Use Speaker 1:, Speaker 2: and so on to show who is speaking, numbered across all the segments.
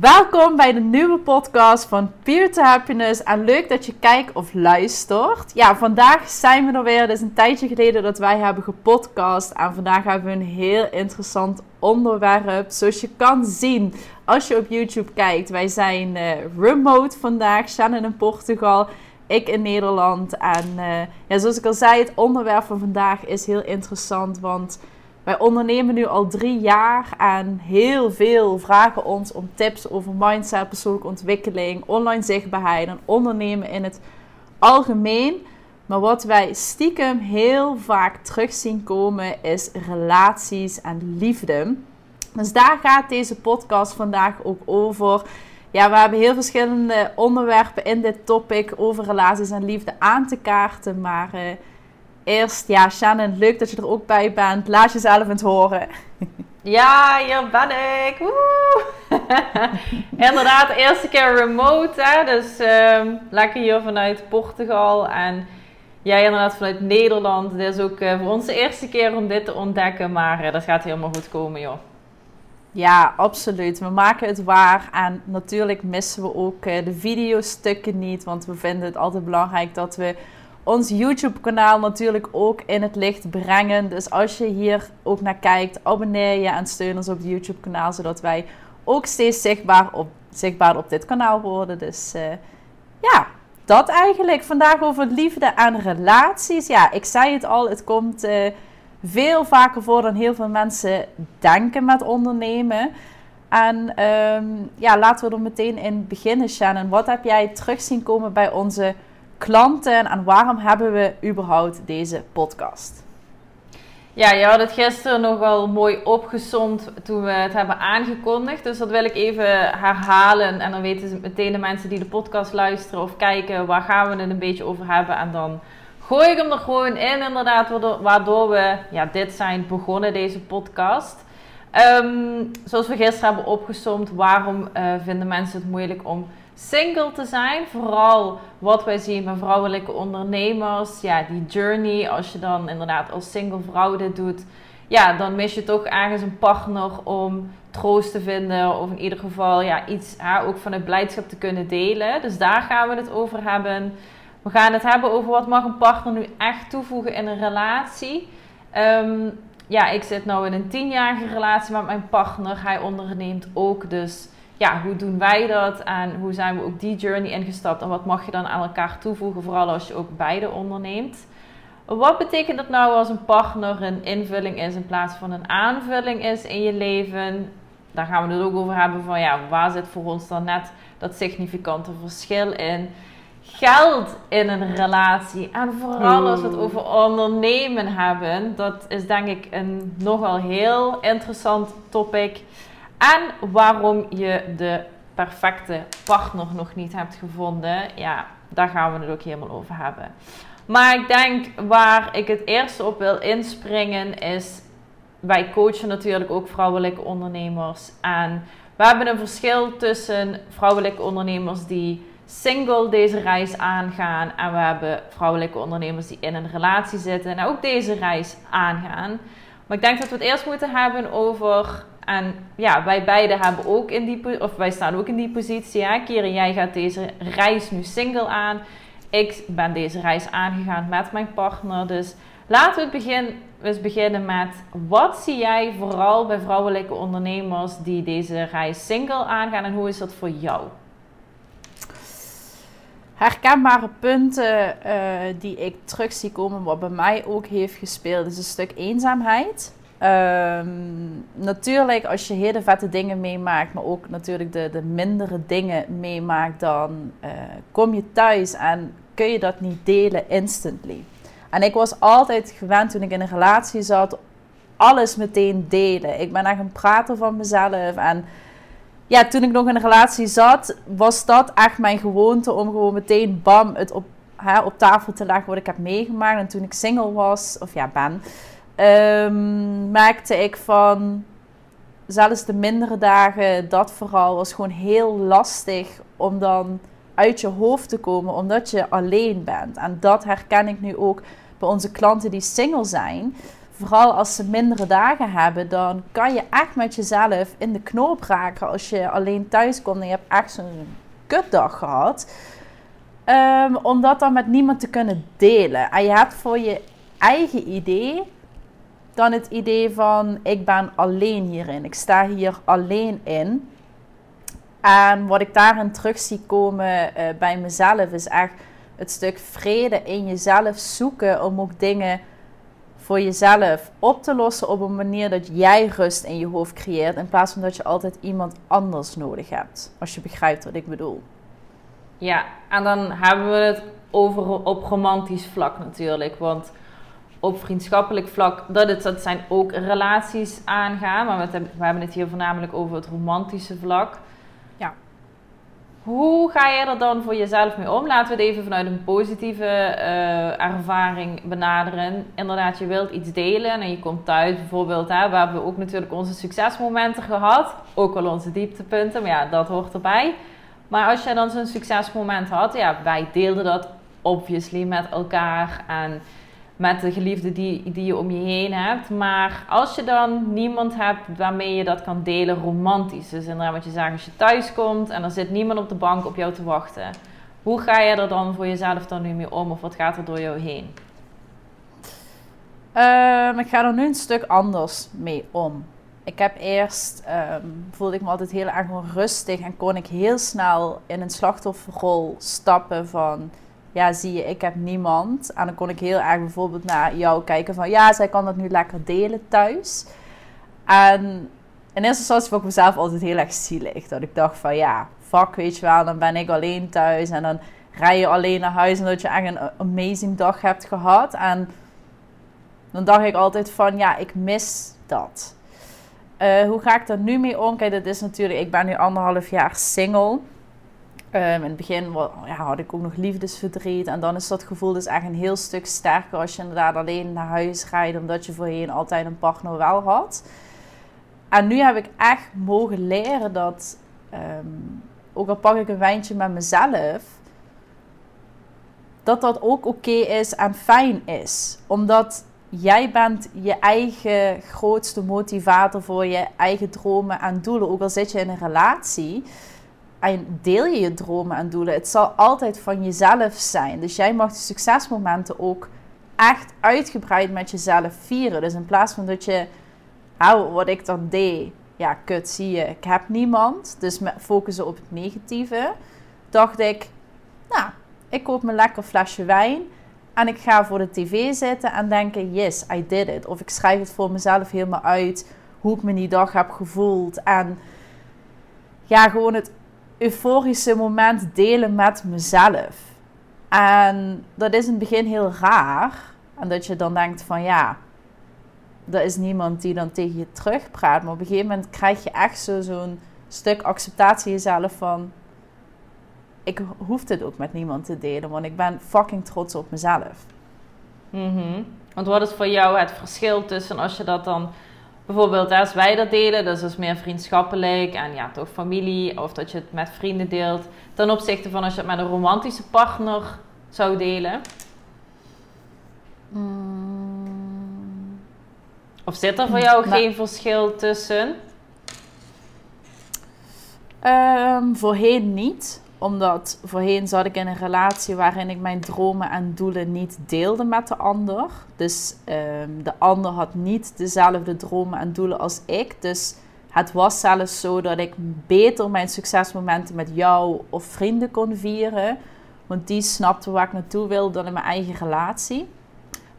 Speaker 1: Welkom bij de nieuwe podcast van Peer to Happiness. En leuk dat je kijkt of luistert. Ja, vandaag zijn we er weer. Het is een tijdje geleden dat wij hebben gepodcast. En vandaag hebben we een heel interessant onderwerp. Zoals je kan zien als je op YouTube kijkt. Wij zijn uh, remote vandaag. Shannon in Portugal. Ik in Nederland. En uh, ja, zoals ik al zei, het onderwerp van vandaag is heel interessant. Want wij ondernemen nu al drie jaar en heel veel vragen ons om tips over mindset, persoonlijke ontwikkeling, online zichtbaarheid en ondernemen in het algemeen. Maar wat wij stiekem heel vaak terug zien komen is relaties en liefde. Dus daar gaat deze podcast vandaag ook over. Ja, we hebben heel verschillende onderwerpen in dit topic over relaties en liefde aan te kaarten. Maar uh, Eerst, ja, Shannon, leuk dat je er ook bij bent. Laat jezelf eens horen.
Speaker 2: Ja, hier ben ik. Woe! Inderdaad, de eerste keer remote. Hè? Dus um, lekker hier vanuit Portugal. En jij inderdaad vanuit Nederland. Dit is ook uh, voor ons de eerste keer om dit te ontdekken. Maar uh, dat gaat helemaal goed komen, joh.
Speaker 1: Ja, absoluut. We maken het waar. En natuurlijk missen we ook uh, de videostukken niet. Want we vinden het altijd belangrijk dat we ons YouTube-kanaal natuurlijk ook in het licht brengen. Dus als je hier ook naar kijkt, abonneer je en steun ons op het YouTube-kanaal, zodat wij ook steeds zichtbaar op, zichtbaar op dit kanaal worden. Dus uh, ja, dat eigenlijk. Vandaag over liefde en relaties. Ja, ik zei het al, het komt uh, veel vaker voor dan heel veel mensen denken met ondernemen. En um, ja, laten we er meteen in beginnen, Shannon. Wat heb jij terug zien komen bij onze klanten en waarom hebben we überhaupt deze podcast?
Speaker 2: Ja, je had het gisteren nogal mooi opgezond toen we het hebben aangekondigd. Dus dat wil ik even herhalen. En dan weten meteen de mensen die de podcast luisteren of kijken, waar gaan we het een beetje over hebben. En dan gooi ik hem er gewoon in, inderdaad, waardoor we ja, dit zijn begonnen, deze podcast. Um, zoals we gisteren hebben opgezomd, waarom uh, vinden mensen het moeilijk om single te zijn. Vooral wat wij zien bij vrouwelijke ondernemers. Ja, die journey. Als je dan inderdaad als single vrouw dit doet. Ja, dan mis je toch ergens een partner om troost te vinden. Of in ieder geval ja, iets ja, ook vanuit blijdschap te kunnen delen. Dus daar gaan we het over hebben. We gaan het hebben over wat mag een partner nu echt toevoegen in een relatie. Um, ja, ik zit nu in een tienjarige relatie met mijn partner. Hij onderneemt ook. Dus ja, hoe doen wij dat en hoe zijn we ook die journey ingestapt en wat mag je dan aan elkaar toevoegen, vooral als je ook beide onderneemt. Wat betekent dat nou als een partner een invulling is in plaats van een aanvulling is in je leven? Daar gaan we het ook over hebben van ja, waar zit voor ons dan net dat significante verschil in? Geld in een relatie en vooral als we het over ondernemen hebben, dat is denk ik een nogal heel interessant topic. En waarom je de perfecte partner nog niet hebt gevonden. Ja, daar gaan we het ook helemaal over hebben. Maar ik denk waar ik het eerste op wil inspringen is. Wij coachen natuurlijk ook vrouwelijke ondernemers. En we hebben een verschil tussen vrouwelijke ondernemers die single deze reis aangaan. En we hebben vrouwelijke ondernemers die in een relatie zitten en ook deze reis aangaan. Maar ik denk dat we het eerst moeten hebben over en ja, wij beiden hebben ook in die, of wij staan ook in die positie. Hè? Keren, jij gaat deze reis nu single aan. Ik ben deze reis aangegaan met mijn partner. Dus laten we het begin, eens beginnen met wat zie jij vooral bij vrouwelijke ondernemers die deze reis single aangaan en hoe is dat voor jou?
Speaker 1: herkenbare punten uh, die ik terug zie komen, wat bij mij ook heeft gespeeld, is een stuk eenzaamheid. Um, natuurlijk, als je hele vette dingen meemaakt, maar ook natuurlijk de, de mindere dingen meemaakt, dan uh, kom je thuis en kun je dat niet delen instantly. En ik was altijd gewend toen ik in een relatie zat, alles meteen delen. Ik ben echt een prater van mezelf. En ja, toen ik nog in een relatie zat, was dat echt mijn gewoonte om gewoon meteen bam het op, hè, op tafel te leggen wat ik heb meegemaakt. En toen ik single was, of ja, ben um, merkte ik van zelfs de mindere dagen, dat vooral was gewoon heel lastig om dan uit je hoofd te komen, omdat je alleen bent. En dat herken ik nu ook bij onze klanten die single zijn. vooral als ze mindere dagen hebben, dan kan je echt met jezelf in de knoop raken als je alleen thuis komt en je hebt echt zo'n kutdag gehad. Um, om dat dan met niemand te kunnen delen. En je hebt voor je eigen idee dan het idee van ik ben alleen hierin. Ik sta hier alleen in. En wat ik daarin terug zie komen uh, bij mezelf is echt het stuk vrede in jezelf zoeken om ook dingen voor jezelf op te lossen op een manier dat jij rust in je hoofd creëert in plaats van dat je altijd iemand anders nodig hebt. Als je begrijpt wat ik bedoel.
Speaker 2: Ja, en dan hebben we het over op romantisch vlak natuurlijk, want op vriendschappelijk vlak, dat, het, dat zijn ook relaties aangaan, maar we, we hebben het hier voornamelijk over het romantische vlak. Hoe ga je er dan voor jezelf mee om? Laten we het even vanuit een positieve uh, ervaring benaderen. Inderdaad, je wilt iets delen en je komt thuis bijvoorbeeld. Hè, we hebben ook natuurlijk onze succesmomenten gehad. Ook al onze dieptepunten, maar ja, dat hoort erbij. Maar als je dan zo'n succesmoment had, ja, wij deelden dat obviously met elkaar. En met de geliefde die, die je om je heen hebt. Maar als je dan niemand hebt waarmee je dat kan delen romantisch. Dus inderdaad wat je zegt als je thuis komt en er zit niemand op de bank op jou te wachten. Hoe ga je er dan voor jezelf dan nu mee om? Of wat gaat er door jou heen?
Speaker 1: Um, ik ga er nu een stuk anders mee om. Ik heb eerst, um, voelde ik me altijd heel erg rustig en kon ik heel snel in een slachtofferrol stappen van ja, zie je, ik heb niemand. En dan kon ik heel erg bijvoorbeeld naar jou kijken van, ja, zij kan dat nu lekker delen thuis. En in eerste instantie vond ik mezelf altijd heel erg zielig. Dat ik dacht van, ja, fuck, weet je wel, dan ben ik alleen thuis. En dan rij je alleen naar huis en dat je echt een amazing dag hebt gehad. En dan dacht ik altijd van, ja, ik mis dat. Uh, hoe ga ik er nu mee om? Kijk, dat is natuurlijk, ik ben nu anderhalf jaar single. Um, in het begin had ik ook nog liefdesverdriet. En dan is dat gevoel dus echt een heel stuk sterker als je inderdaad alleen naar huis rijdt. Omdat je voorheen altijd een partner wel had. En nu heb ik echt mogen leren dat, um, ook al pak ik een wijntje met mezelf, dat dat ook oké is en fijn is. Omdat jij bent je eigen grootste motivator voor je eigen dromen en doelen. Ook al zit je in een relatie en deel je je dromen en doelen. Het zal altijd van jezelf zijn. Dus jij mag de succesmomenten ook echt uitgebreid met jezelf vieren. Dus in plaats van dat je, nou, wat ik dan deed, ja, kut, zie je, ik heb niemand. Dus focussen op het negatieve. Dacht ik, nou, ik koop me lekker flesje wijn. En ik ga voor de tv zitten en denken, yes, I did it. Of ik schrijf het voor mezelf helemaal uit, hoe ik me die dag heb gevoeld. En ja, gewoon het euforische moment delen met mezelf. En dat is in het begin heel raar. En dat je dan denkt van ja, er is niemand die dan tegen je terugpraat. Maar op een gegeven moment krijg je echt zo, zo'n stuk acceptatie jezelf van... Ik hoef dit ook met niemand te delen, want ik ben fucking trots op mezelf.
Speaker 2: Mm Want wat is voor jou het verschil tussen als je dat dan bijvoorbeeld als wij dat delen, dus dat is meer vriendschappelijk en ja, toch familie, of dat je het met vrienden deelt, ten opzichte van als je het met een romantische partner zou delen? Mm. Of zit er voor jou nou. geen verschil tussen?
Speaker 1: Um, voorheen niet omdat voorheen zat ik in een relatie waarin ik mijn dromen en doelen niet deelde met de ander. Dus um, de ander had niet dezelfde dromen en doelen als ik. Dus het was zelfs zo dat ik beter mijn succesmomenten met jou of vrienden kon vieren. Want die snapten waar ik naartoe wilde dan in mijn eigen relatie.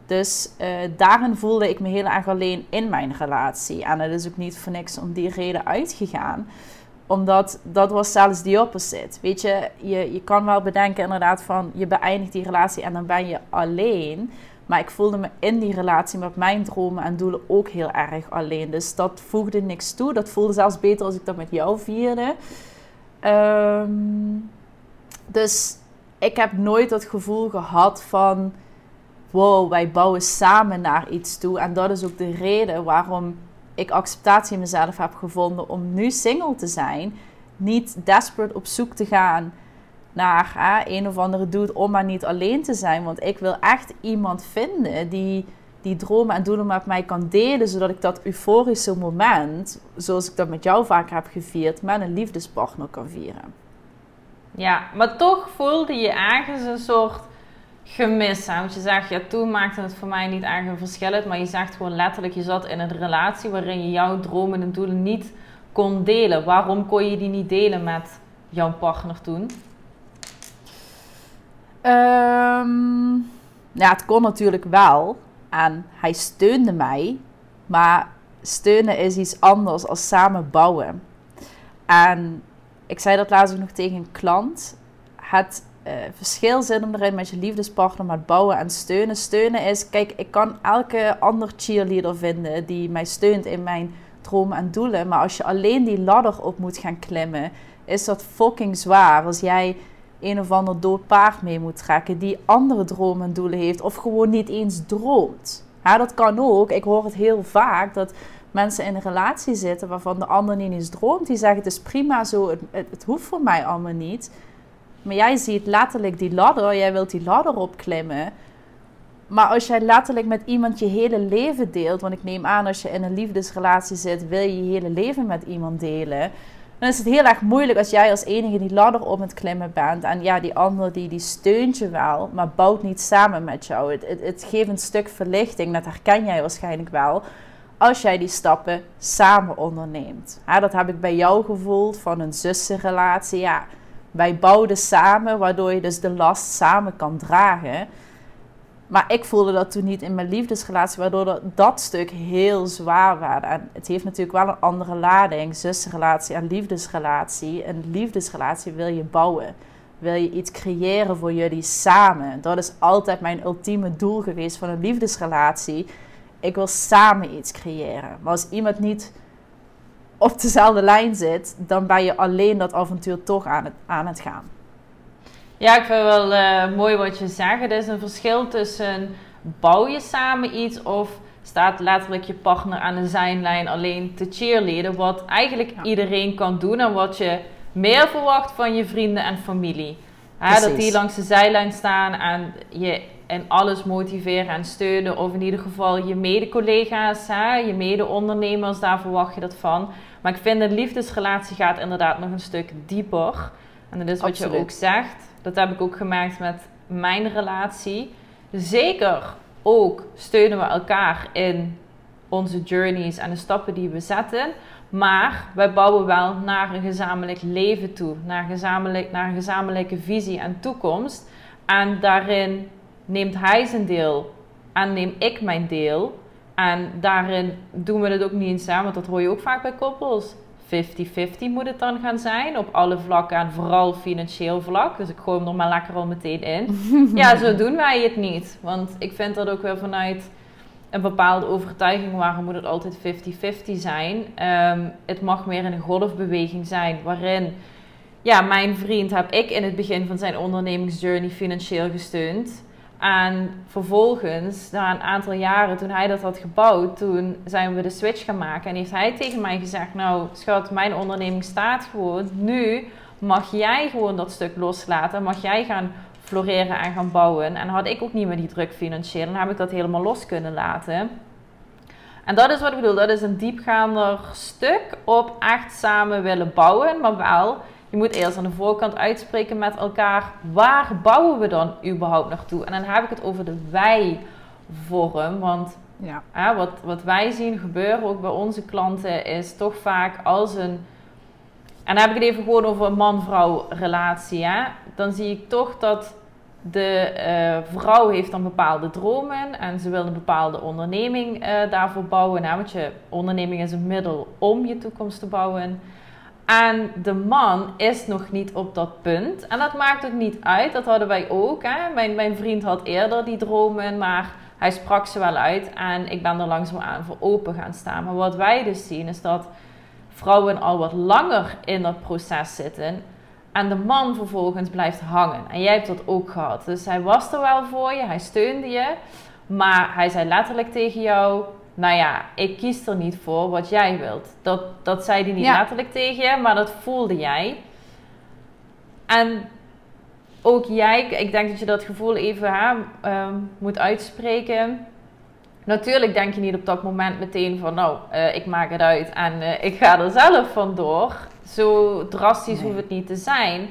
Speaker 1: Dus uh, daarin voelde ik me heel erg alleen in mijn relatie. En het is ook niet voor niks om die reden uitgegaan omdat dat was zelfs die opposite. Weet je, je, je kan wel bedenken inderdaad van je beëindigt die relatie en dan ben je alleen. Maar ik voelde me in die relatie met mijn dromen en doelen ook heel erg alleen. Dus dat voegde niks toe. Dat voelde zelfs beter als ik dat met jou vierde. Ehm, dus ik heb nooit dat gevoel gehad van... Wow, wij bouwen samen naar iets toe. En dat is ook de reden waarom ik acceptatie in mezelf heb gevonden om nu single te zijn. Niet desperate op zoek te gaan naar een of andere dude om maar niet alleen te zijn. Want ik wil echt iemand vinden die die dromen en doelen met mij kan delen, zodat ik dat euforische moment, zoals ik dat met jou vaker heb gevierd, met een liefdespartner kan vieren.
Speaker 2: Ja, maar toch voelde je ergens een soort gemis aan. Want je zegt, ja, toen maakte het voor mij niet erg een verschil uit, maar je zegt gewoon letterlijk, je zat in een relatie waarin je jouw dromen en doelen niet kon delen. Waarom kon je die niet delen met jouw partner toen?
Speaker 1: Um, ja, het kon natuurlijk wel. En hij steunde mij. Maar steunen is iets anders dan samen bouwen. En ik zei dat laatst ook nog tegen een klant. Het uh, verschil zit hem erin met je liefdespartner met bouwen en steunen. Steunen is, kijk, ik kan elke ander cheerleader vinden die mij steunt in mijn dromen en doelen. Maar als je alleen die ladder op moet gaan klimmen, is dat fucking zwaar. Als jij een of ander dood paard mee moet trekken die andere dromen en doelen heeft of gewoon niet eens droomt. Ja, dat kan ook. Ik hoor het heel vaak dat mensen in een relatie zitten waarvan de ander niet eens droomt. Die zeggen het is prima zo, het, hoeft voor mij allemaal niet. Maar jij ziet letterlijk die ladder, jij wilt die ladder opklimmen. Maar als jij letterlijk met iemand je hele leven deelt, want ik neem aan als je in een liefdesrelatie zit, wil je je hele leven met iemand delen dan is het heel erg moeilijk als jij als enige die ladder op het klimmen bent. En ja, die ander die, die steunt je wel, maar bouwt niet samen met jou. Het, het, geeft een stuk verlichting, dat herken jij waarschijnlijk wel. Als jij die stappen samen onderneemt. Ja, dat heb ik bij jou gevoeld van een zussenrelatie. Ja, wij bouwden samen, waardoor je dus de last samen kan dragen. Maar ik voelde dat toen niet in mijn liefdesrelatie, waardoor dat, dat stuk heel zwaar werd. En het heeft natuurlijk wel een andere lading, zusrelatie en liefdesrelatie. Een liefdesrelatie wil je bouwen. Wil je iets creëren voor jullie samen. Dat is altijd mijn ultieme doel geweest van een liefdesrelatie. Ik wil samen iets creëren. Maar als iemand niet op dezelfde lijn zit, dan ben je alleen dat avontuur toch aan het, aan het gaan.
Speaker 2: Ja, ik vind het wel uh, mooi wat je zegt. Er is een verschil tussen bouw je samen iets of staat letterlijk je partner aan de zijlijn alleen te cheerleaden. Wat eigenlijk iedereen kan doen en wat je meer verwacht van je vrienden en familie. dat die langs de zijlijn staan en je in alles motiveren en steunen. Of in ieder geval je mede-collega's, je mede-ondernemers, daar verwacht je dat van. Maar ik vind een liefdesrelatie gaat inderdaad nog een stuk dieper. En dat is wat je ook zegt. Dat heb ik ook gemaakt met mijn relatie. Zeker ook steunen we elkaar in onze journeys en de stappen die we zetten. Maar wij bouwen wel naar een gezamenlijk leven toe, naar, gezamenlijk, naar een gezamenlijke visie en toekomst. En daarin neemt hij zijn deel en neem ik mijn deel. En daarin doen we het ook niet eens samen, want dat hoor je ook vaak bij koppels. 50-50 moet het dan gaan zijn op alle vlakken en vooral financieel vlak. Dus ik gooi hem er maar lekker al meteen in. ja, zo doen wij het niet. Want ik vind dat ook wel vanuit een bepaalde overtuiging, waarom moet het altijd 50-50 zijn? Ehm, het mag meer een golfbeweging zijn waarin, ja, mijn vriend heb ik in het begin van zijn ondernemingsjourney financieel gesteund. En vervolgens, na een aantal jaren, toen hij dat had gebouwd, toen zijn we de switch gaan maken. En heeft hij tegen mij gezegd: Nou, schat, mijn onderneming staat gewoon. Nu mag jij gewoon dat stuk loslaten. Mag jij gaan floreren en gaan bouwen. En had ik ook niet meer die druk financieel. Dan heb ik dat helemaal los kunnen laten. En dat is wat ik bedoel. Dat is een diepgaander stuk op echt samen willen bouwen. Maar wel je moet eerst aan de voorkant uitspreken met elkaar. Waar bouwen we dan überhaupt naartoe? En dan heb ik het over de wij-vorm. Want ja. wat, wat wij zien gebeuren, ook bij onze klanten, is toch vaak als een. En dan heb ik het even gewoon over een man-vrouw relatie. Hè? Dan zie ik toch dat de uh, vrouw heeft dan bepaalde dromen en ze wil een bepaalde onderneming uh, daarvoor bouwen. Hè? Want je onderneming is een middel om je toekomst te bouwen. En de man is nog niet op dat punt. En dat maakt ook niet uit. Dat hadden wij ook. Hè? Mijn, mijn vriend had eerder die dromen, maar hij sprak ze wel uit. En ik ben er langzaamaan voor open gaan staan. Maar wat wij dus zien is dat vrouwen al wat langer in dat proces zitten. En de man vervolgens blijft hangen. En jij hebt dat ook gehad. Dus hij was er wel voor je, hij steunde je. Maar hij zei letterlijk tegen jou: nou ja, ik kies er niet voor wat jij wilt. Dat, dat zei hij niet letterlijk tegen je, maar dat voelde jij. En ook jij, ik denk dat je dat gevoel even hè, um, moet uitspreken. Natuurlijk denk je niet op dat moment meteen van, nou, uh, ik maak het uit en uh, ik ga er zelf vandoor. Zo drastisch nee. hoeft het niet te zijn.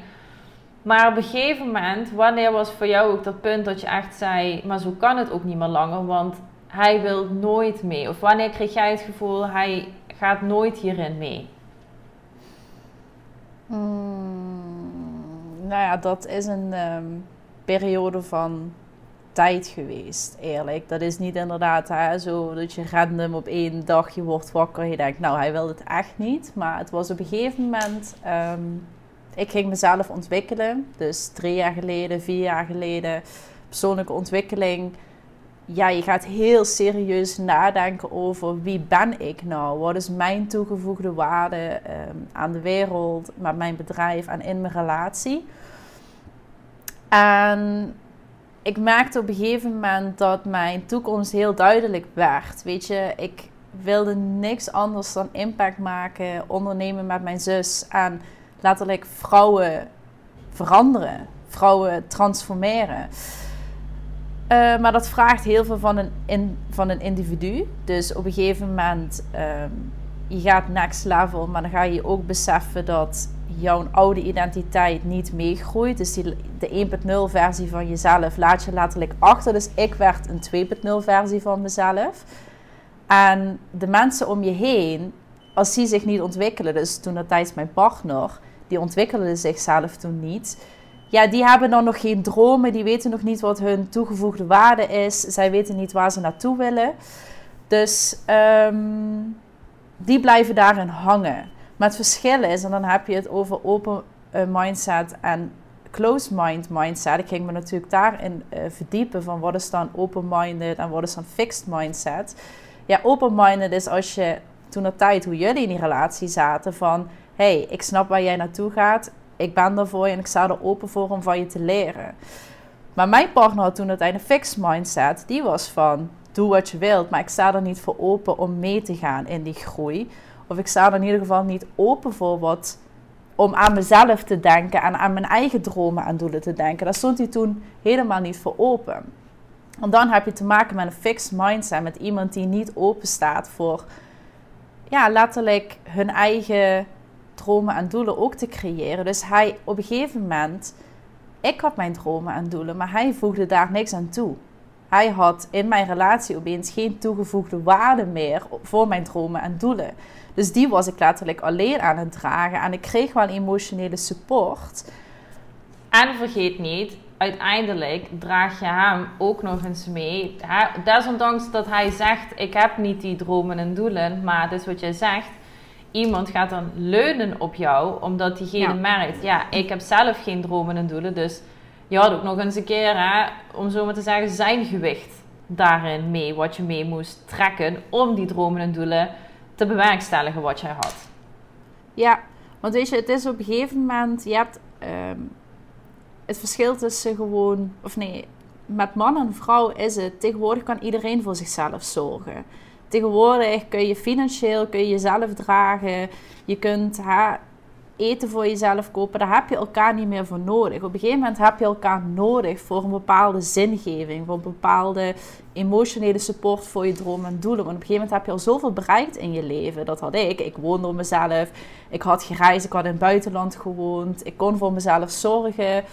Speaker 2: Maar op een gegeven moment, wanneer was voor jou ook dat punt dat je echt zei, maar zo kan het ook niet meer langer, want hij wil nooit mee? Of wanneer kreeg jij het gevoel, hij gaat nooit hierin mee?
Speaker 1: Hmm, nou ja, dat is een um, periode van tijd geweest, eerlijk. Dat is niet inderdaad zo dat je random op één dag je wordt wakker en je denkt, nou, hij wil het echt niet. Maar het was op een gegeven moment, um, ik ging mezelf ontwikkelen. Dus drie jaar geleden, vier jaar geleden, persoonlijke ontwikkeling. Ja, je gaat heel serieus nadenken over wie ben ik nou? Wat is mijn toegevoegde waarde um, aan de wereld, met mijn bedrijf en in mijn relatie? En ik merkte op een gegeven moment dat mijn toekomst heel duidelijk werd. Weet je, ik wilde niks anders dan impact maken, ondernemen met mijn zus en letterlijk vrouwen veranderen, vrouwen transformeren. Uh, maar dat vraagt heel veel van een, in, van een individu. Dus op een gegeven moment, um, je gaat next level, maar dan ga je ook beseffen dat jouw oude identiteit niet meegroeit. Dus die, de 1.0 versie van jezelf laat je letterlijk achter. Dus ik werd een 2.0 versie van mezelf. En de mensen om je heen, als die zich niet ontwikkelen, dus toen dat tijdens mijn partner, die ontwikkelde zichzelf toen niet. Ja, die hebben dan nog geen dromen, die weten nog niet wat hun toegevoegde waarde is. Zij weten niet waar ze naartoe willen. Dus um, die blijven daarin hangen. Maar het verschil is, en dan heb je het over open uh, mindset en closed mind mindset. Ik ging me natuurlijk daarin uh, verdiepen van wat is dan open-minded en wat is dan fixed mindset. Ja, open-minded is als je toen de tijd hoe jullie in die relatie zaten van... hey, ik snap waar jij naartoe gaat. Ik ben voor je en ik sta er open voor om van je te leren. Maar mijn partner had toen het een fixed mindset. Die was van, doe wat je wilt, maar ik sta er niet voor open om mee te gaan in die groei. Of ik sta er in ieder geval niet open voor wat. Om aan mezelf te denken en aan mijn eigen dromen en doelen te denken. Daar stond hij toen helemaal niet voor open. Want dan heb je te maken met een fixed mindset. Met iemand die niet open staat voor. Ja, letterlijk hun eigen dromen en doelen ook te creëren. Dus hij op een gegeven moment. Ik had mijn dromen en doelen, maar hij voegde daar niks aan toe. Hij had in mijn relatie opeens geen toegevoegde waarde meer voor mijn dromen en doelen. Dus die was ik letterlijk alleen aan het dragen. En ik kreeg wel emotionele support.
Speaker 2: En vergeet niet, uiteindelijk draag je hem ook nog eens mee. Desondanks dat hij zegt: Ik heb niet die dromen en doelen, maar dat is wat jij zegt. Iemand gaat dan leunen op jou, omdat diegene ja. merkt: Ja, ik heb zelf geen dromen en doelen. Dus je had ook nog eens een keer, hè, om zo maar te zeggen, zijn gewicht daarin mee. Wat je mee moest trekken om die dromen en doelen te bewerkstelligen wat jij had.
Speaker 1: Ja, want weet je, het is op een gegeven moment, je hebt um, het verschil tussen gewoon, of nee, met man en vrouw is het, tegenwoordig kan iedereen voor zichzelf zorgen. Tegenwoordig kun je financieel, kun je jezelf dragen, je kunt eten voor jezelf kopen, daar heb je elkaar niet meer voor nodig. Op een gegeven moment heb je elkaar nodig voor een bepaalde zingeving, voor een bepaalde emotionele support voor je dromen en doelen. Want op een gegeven moment heb je al zoveel bereikt in je leven. Dat had ik. Ik woonde op mezelf, ik had gereisd, ik had in het buitenland gewoond, ik kon voor mezelf zorgen,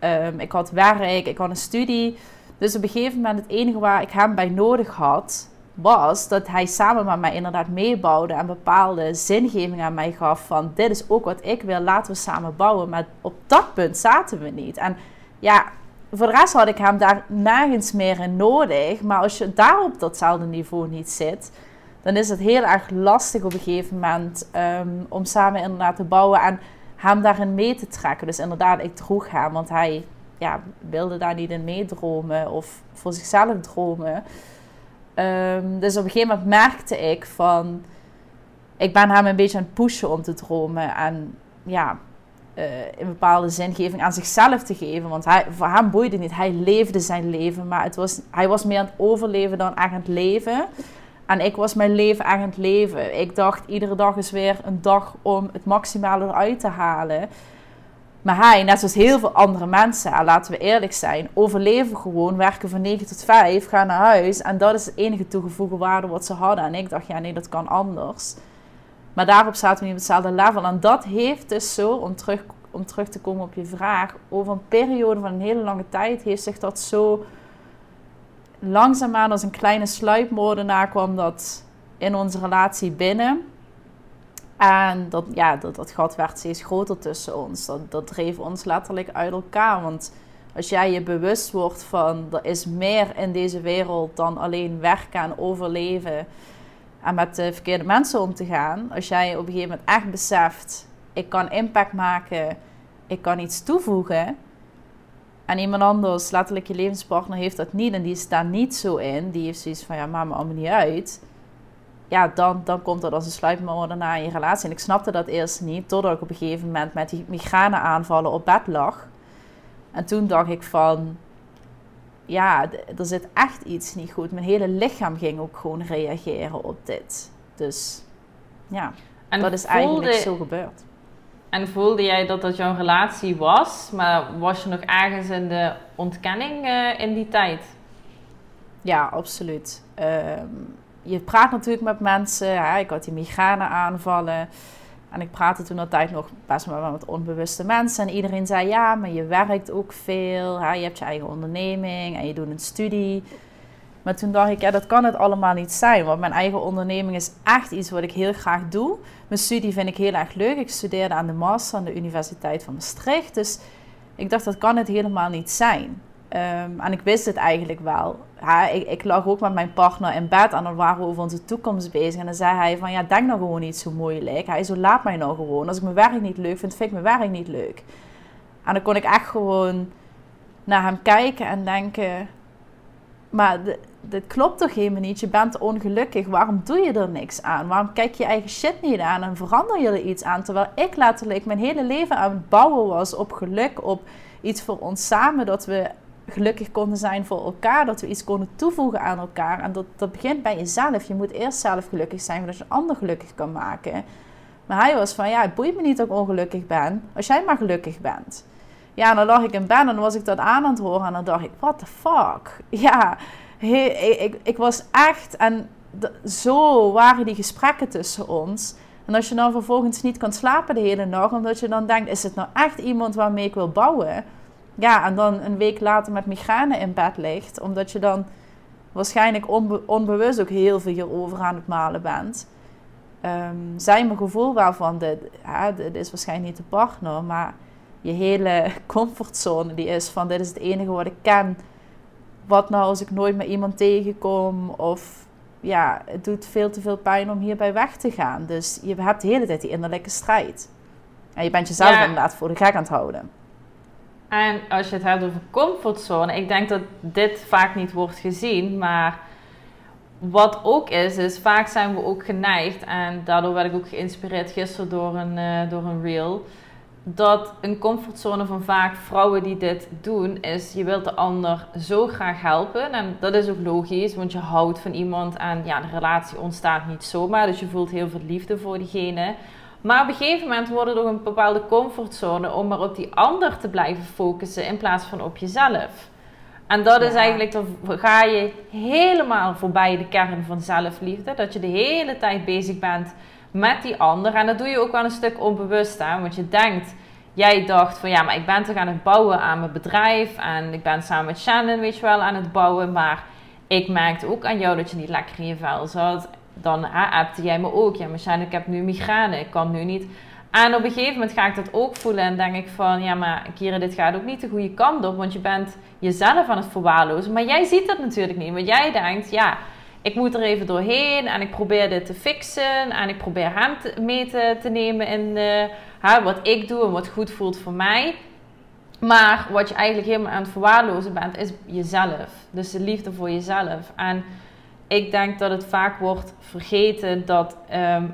Speaker 1: um, ik had werk, ik had een studie. Dus op een gegeven moment het enige waar ik hem bij nodig had, was dat hij samen met mij inderdaad meebouwde en bepaalde zingeving aan mij gaf van dit is ook wat ik wil, laten we samen bouwen. Maar op dat punt zaten we niet. En ja, voor de rest had ik hem daar nergens meer in nodig. Maar als je daar op datzelfde niveau niet zit, dan is het heel erg lastig op een gegeven moment um, om samen inderdaad te bouwen en hem daarin mee te trekken. Dus inderdaad, ik droeg hem, want hij ja, wilde daar niet in meedromen of voor zichzelf dromen. Um, dus op een gegeven moment merkte ik van... Ik ben hem een beetje aan het pushen om te dromen. En ja, uh, bepaalde zingeving aan zichzelf te geven. Want hij, voor hem boeide niet. Hij leefde zijn leven. Maar het was, hij was meer aan het overleven dan aan het leven. En ik was mijn leven aan het leven. Ik dacht, iedere dag is weer een dag om het maximale eruit te halen. Maar hij, net zoals heel veel andere mensen, laten we eerlijk zijn, overleven gewoon, werken van 9 tot 5, gaan naar huis. En dat is de enige toegevoegde waarde wat ze hadden. En ik dacht, ja nee, dat kan anders. Maar daarop zaten we niet op hetzelfde level. En dat heeft dus zo, om terug, om terug te komen op je vraag, over een periode van een hele lange tijd heeft zich dat zo langzaamaan als een kleine sluipmoordenaar kwam dat in onze relatie binnen. En dat, ja, dat, dat gat werd steeds groter tussen ons. Dat, dat dreef ons letterlijk uit elkaar. Want als jij je bewust wordt van er is meer in deze wereld dan alleen werken en overleven en met de verkeerde mensen om te gaan. Als jij op een gegeven moment echt beseft, ik kan impact maken, ik kan iets toevoegen. En iemand anders, letterlijk je levenspartner, heeft dat niet en die staat niet zo in. Die heeft zoiets van, ja, maak me allemaal niet uit ja, dan, dan komt dat als een sluipmoordenaar in je relatie. En ik snapte dat eerst niet, totdat ik op een gegeven moment met die migraineaanvallen op bed lag. En toen dacht ik van, ja, er zit echt iets niet goed. Mijn hele lichaam ging ook gewoon reageren op dit. Dus ja, en dat is eigenlijk zo gebeurd.
Speaker 2: En voelde jij dat dat jouw relatie was, maar was je nog ergens in de ontkenning uh, in die tijd?
Speaker 1: Ja, absoluut. Um, je praat natuurlijk met mensen. Ik had die migraine aanvallen. En ik praatte toen altijd nog best wel met onbewuste mensen. En iedereen zei, ja, maar je werkt ook veel. Je hebt je eigen onderneming en je doet een studie. Maar toen dacht ik, ja, dat kan het allemaal niet zijn. Want mijn eigen onderneming is echt iets wat ik heel graag doe. Mijn studie vind ik heel erg leuk. Ik studeerde aan de master aan de Universiteit van Maastricht. Dus ik dacht, dat kan het helemaal niet zijn. Um, en ik wist het eigenlijk wel. Ik, ik, lag ook met mijn partner in bed en dan waren we over onze toekomst bezig. En dan zei hij van, ja, denk nou gewoon niet zo moeilijk. Hij zo, laat mij nou gewoon. Als ik mijn werk niet leuk vind, vind ik mijn werk niet leuk. En dan kon ik echt gewoon naar hem kijken en denken... Maar dit klopt toch helemaal niet? Je bent ongelukkig. Waarom doe je er niks aan? Waarom kijk je eigen shit niet aan en verander je er iets aan? Terwijl ik letterlijk mijn hele leven aan het bouwen was op geluk, op iets voor ons samen. Dat we gelukkig konden zijn voor elkaar, dat we iets konden toevoegen aan elkaar. En dat, dat begint bij jezelf. Je moet eerst zelf gelukkig zijn, zodat je een ander gelukkig kan maken. Maar hij was van, ja, het boeit me niet dat ik ongelukkig ben, als jij maar gelukkig bent. Ja, dan lag ik in bed en dan was ik dat aan aan het horen en dan dacht ik, what the fuck? Ja, ik, ik, was echt, en zo waren die gesprekken tussen ons. En als je dan vervolgens niet kan slapen de hele nacht, omdat je dan denkt, is het nou echt iemand waarmee ik wil bouwen? Ja, en dan een week later met migraine in bed ligt, omdat je dan waarschijnlijk onbewust ook heel veel hierover aan het malen bent. Um, zijn mijn gevoel waarvan dit, ja, dit is waarschijnlijk niet de partner, maar je hele comfortzone die is van dit is het enige wat ik ken. Wat nou als ik nooit met iemand tegenkom of ja, het doet veel te veel pijn om hierbij weg te gaan. Dus je hebt de hele tijd die innerlijke strijd. En je bent jezelf inderdaad voor de gek aan het houden.
Speaker 2: En als je het hebt over comfortzone, ik denk dat dit vaak niet wordt gezien, maar wat ook is, is vaak zijn we ook geneigd, en daardoor werd ik ook geïnspireerd gisteren door een, uh, door een reel, dat een comfortzone van vaak vrouwen die dit doen, is je wilt de ander zo graag helpen. En dat is ook logisch, want je houdt van iemand en ja, de relatie ontstaat niet zomaar, dus je voelt heel veel liefde voor diegene. Maar op een gegeven moment wordt het ook een bepaalde comfortzone om maar op die ander te blijven focussen in plaats van op jezelf. En dat is eigenlijk, dan ga je helemaal voorbij de kern van zelfliefde. Dat je de hele tijd bezig bent met die ander. En dat doe je ook wel een stuk onbewust aan. Want je denkt, jij dacht van ja, maar ik ben toch aan het bouwen aan mijn bedrijf. En ik ben samen met Shannon, weet je wel, aan het bouwen. Maar ik merkte ook aan jou dat je niet lekker in je vel zat dan appte jij me ook. Ja, Michelle, ik heb nu migraine. Ik kan nu niet. En op een gegeven moment ga ik dat ook voelen en denk ik van, ja, maar Kira, dit gaat ook niet de goede kant op, want je bent jezelf aan het verwaarlozen. Maar jij ziet dat natuurlijk niet, want jij denkt, ja, ik moet er even doorheen en ik probeer dit te fixen en ik probeer hem mee te, te, nemen in uh, wat ik doe en wat goed voelt voor mij. Maar wat je eigenlijk helemaal aan het verwaarlozen bent, is jezelf. Dus de liefde voor jezelf. En ik denk dat het vaak wordt vergeten dat ehm,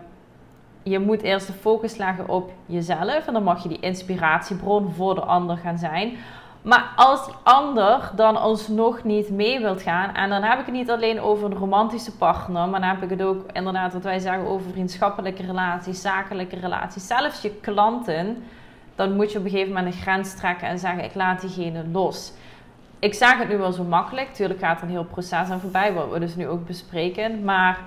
Speaker 2: je moet eerst de focus leggen op jezelf. En dan mag je die inspiratiebron voor de ander gaan zijn. Maar als die ander dan alsnog niet mee wilt gaan, en dan heb ik het niet alleen over een romantische partner, maar dan heb ik het ook inderdaad wat wij zeggen over vriendschappelijke relaties, zakelijke relaties, zelfs je klanten, dan moet je op een gegeven moment een grens trekken en zeggen: ik laat diegene los. Ik zeg het nu wel zo makkelijk. Tuurlijk gaat er een heel proces aan voorbij, wat we dus nu ook bespreken. Maar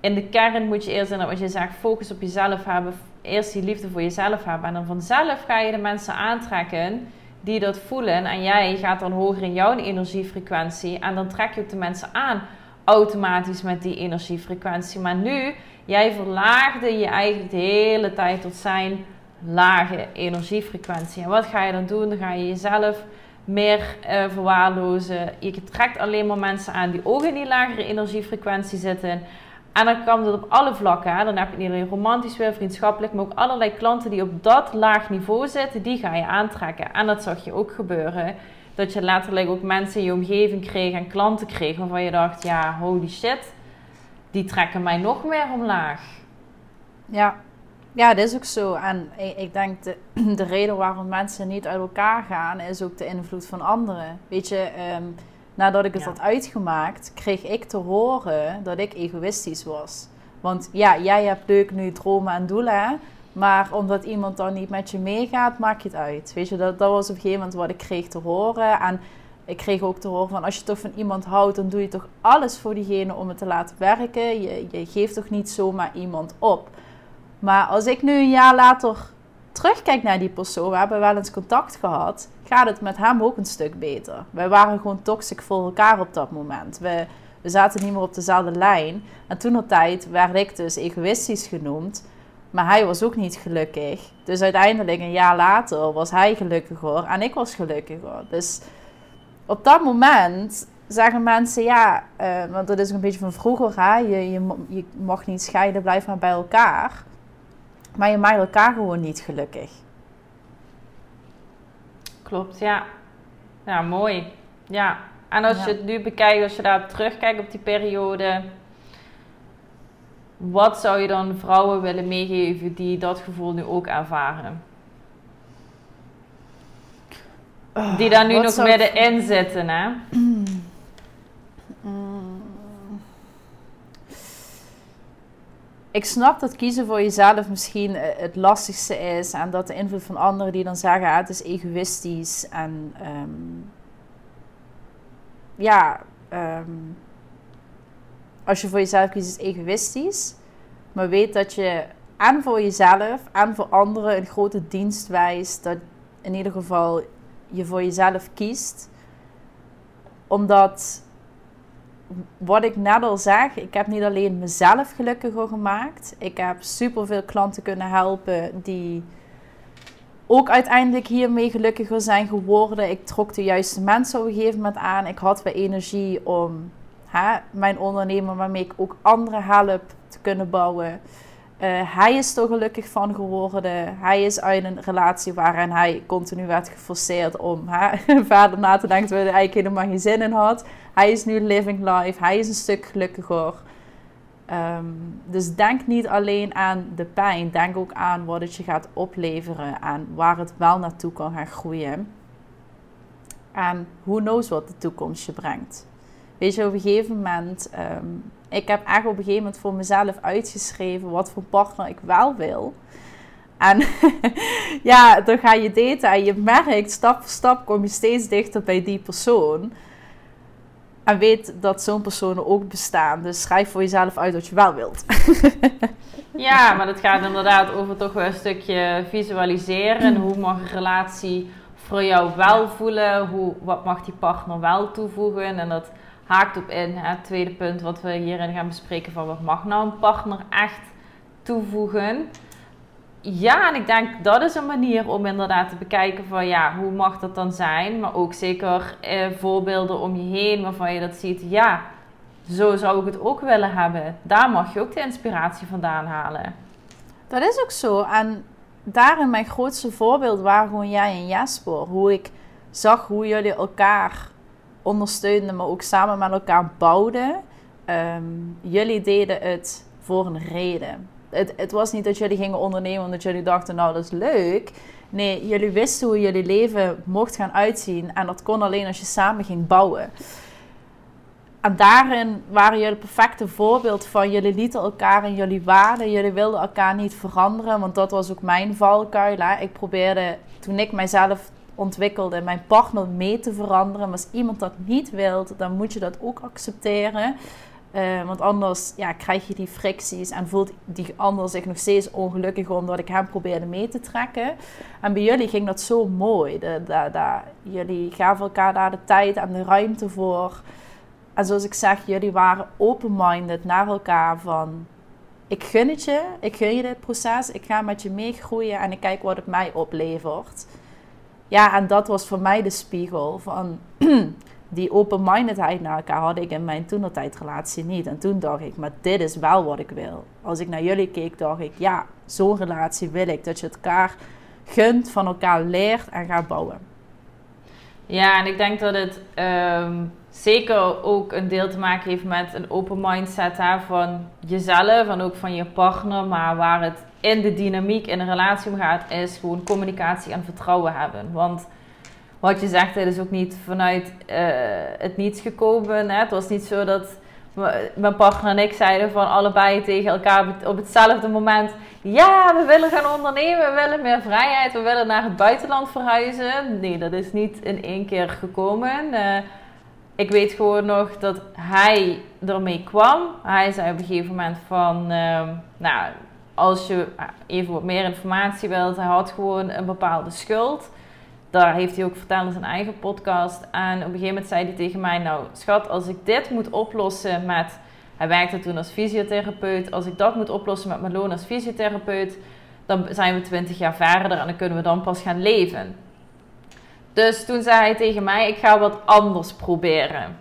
Speaker 2: in de kern moet je eerst, wat je zegt, focus op jezelf hebben. Eerst die liefde voor jezelf hebben. En dan vanzelf ga je de mensen aantrekken die dat voelen. En jij gaat dan hoger in jouw energiefrequentie. En dan trek je ook de mensen aan automatisch met die energiefrequentie. Maar nu, jij verlaagde je eigenlijk de hele tijd tot zijn lage energiefrequentie. En wat ga je dan doen? Dan ga je jezelf meer uh, verwaarlozen. Je trekt alleen maar mensen aan die ook in die lagere energiefrequentie zitten. En dan kan dat op alle vlakken. Dan heb je niet alleen romantisch weer, vriendschappelijk, maar ook allerlei klanten die op dat laag niveau zitten, die ga je aantrekken. En dat zag je ook gebeuren. Dat je letterlijk ook mensen in je omgeving kreeg en klanten kreeg waarvan je dacht, ja, holy shit, die trekken mij nog meer omlaag.
Speaker 1: Ja, ja, dat is ook zo. En ik, ik denk de, de reden waarom mensen niet uit elkaar gaan, is ook de invloed van anderen. Weet je, ehm, nadat ik het had uitgemaakt, kreeg ik te horen dat ik egoïstisch was. Want ja, jij hebt leuk nu dromen en doelen, maar omdat iemand dan niet met je meegaat, maak je het uit. Weet je, dat, dat was op een gegeven moment wat ik kreeg te horen. En ik kreeg ook te horen van als je toch van iemand houdt, dan doe je toch alles voor diegene om het te laten werken. Je, je geeft toch niet zomaar iemand op. Maar als ik nu een jaar later terugkijk naar die persoon, we hebben wel eens contact gehad, gaat het met hem ook een stuk beter. Wij waren gewoon toxic voor elkaar op dat moment. We, zaten niet meer op dezelfde lijn. En toen op tijd werd ik dus egoïstisch genoemd. Maar hij was ook niet gelukkig. Dus uiteindelijk, een jaar later, was hij gelukkiger en ik was gelukkiger. Dus op dat moment zeggen mensen, ja, uh, want dat is een beetje van vroeger, hè? Je, je, je mag niet scheiden, blijf maar bij elkaar. Maar je maakt elkaar gewoon niet gelukkig.
Speaker 2: Klopt, ja. Ja, mooi. Ja. En als je het nu bekijkt, als je daar terugkijkt op die periode, wat zou je dan vrouwen willen meegeven die dat gevoel nu ook ervaren? die daar nu nog middenin zitten, hè?
Speaker 1: ik snap dat kiezen voor jezelf misschien eh, het lastigste is. En dat de invloed van anderen die dan zeggen, ah, het is egoïstisch. En um, ja, um, als je voor jezelf kiest, is het egoïstisch. Maar weet dat je en voor jezelf en voor anderen een grote dienst wijst. Dat in ieder geval je voor jezelf kiest. Omdat wat ik net al zeg, ik heb niet alleen mezelf gelukkiger gemaakt. Ik heb superveel klanten kunnen helpen die ook uiteindelijk hiermee gelukkiger zijn geworden. Ik trok de juiste mensen op een gegeven moment aan. Ik had weer energie om hè, mijn ondernemer waarmee ik ook anderen help te kunnen bouwen. Uh, hij is er gelukkig van geworden. Hij is uit een relatie waarin hij continu werd geforceerd om hè, verder na te denken terwijl hij eigenlijk helemaal geen zin in had. Hij is nu living life. Hij is een stuk gelukkiger. Um, dus denk niet alleen aan de pijn. Denk ook aan wat het je gaat opleveren. En waar het wel naartoe kan gaan groeien. En who knows wat de toekomst je brengt. Weet je, op een gegeven moment... Um, ik heb echt op een gegeven moment voor mezelf uitgeschreven... wat voor partner ik wel wil. En ja, dan ga je daten en je merkt... stap voor stap kom je steeds dichter bij die persoon... En weet dat zo'n personen ook bestaan. Dus schrijf voor jezelf uit wat je wel wilt.
Speaker 2: ja, maar dat gaat inderdaad over toch wel een stukje visualiseren. En hoe mag een relatie voor jou wel voelen? Hoe, wat mag die partner wel toevoegen? En dat haakt op in het tweede punt wat we hierin gaan bespreken. Van wat mag nou een partner echt toevoegen? Ja, en ik denk dat is een manier om inderdaad te bekijken van ja, hoe mag dat dan zijn? Maar ook zeker eh, voorbeelden om je heen waarvan je dat ziet. Ja, zo zou ik het ook willen hebben. Daar mag je ook de inspiratie vandaan halen.
Speaker 1: Dat is ook zo. En daarin mijn grootste voorbeeld waren gewoon jij en Jasper. Hoe ik zag hoe jullie elkaar ondersteunden, maar ook samen met elkaar bouwden. Ehm, jullie deden het voor een reden het, het was niet dat jullie gingen ondernemen omdat jullie dachten, nou dat is leuk. Nee, jullie wisten hoe jullie leven mocht gaan uitzien. En dat kon alleen als je samen ging bouwen. en daarin waren jullie het perfecte voorbeeld van jullie lieten elkaar in jullie waarden. Jullie wilden elkaar niet veranderen, want dat was ook mijn valkuil. Hè. Ik probeerde, toen ik mijzelf ontwikkelde, mijn partner mee te veranderen. Maar als iemand dat niet wil, dan moet je dat ook accepteren. Uh, want anders ja, krijg je die fricties en voelt die ander zich nog steeds ongelukkig omdat ik hem probeerde mee te trekken. En bij jullie ging dat zo mooi. De, jullie gaven elkaar daar de tijd en de ruimte voor. En zoals ik zeg, jullie waren open-minded naar elkaar van... Ik gun het je, ik gun je dit proces, ik ga met je meegroeien en ik kijk wat het mij oplevert. Ja, en dat was voor mij de spiegel van... die open-mindedheid naar elkaar had ik in mijn relatie niet. En toen dacht ik, maar dit is wel wat ik wil. Als ik naar jullie keek, dacht ik, ja, zo'n relatie wil ik. Dat je elkaar gunt, van elkaar leert en gaat bouwen.
Speaker 2: Ja, en ik denk dat het ehm, zeker ook een deel te maken heeft met een open mindset hè, van jezelf en ook van je partner. Maar waar het in de dynamiek in een relatie om gaat, is gewoon communicatie en vertrouwen hebben. Want wat je zegt, het is ook niet vanuit uh, het niets gekomen. Hè? Het was niet zo dat mijn partner en ik zeiden van allebei tegen elkaar op hetzelfde moment: Ja, we willen gaan ondernemen, we willen meer vrijheid, we willen naar het buitenland verhuizen. Nee, dat is niet in één keer gekomen. Uh, ik weet gewoon nog dat hij ermee kwam. Hij zei op een gegeven moment van, uh, nou, als je even wat meer informatie wilt, hij had gewoon een bepaalde schuld daar heeft hij ook verteld in zijn eigen podcast. En op een gegeven moment zei hij tegen mij: Nou, schat, als ik dit moet oplossen met. Hij werkte toen als fysiotherapeut. Als ik dat moet oplossen met mijn loon als fysiotherapeut, dan zijn we 20 jaar verder en dan kunnen we dan pas gaan leven. Dus toen zei hij tegen mij: Ik ga wat anders proberen.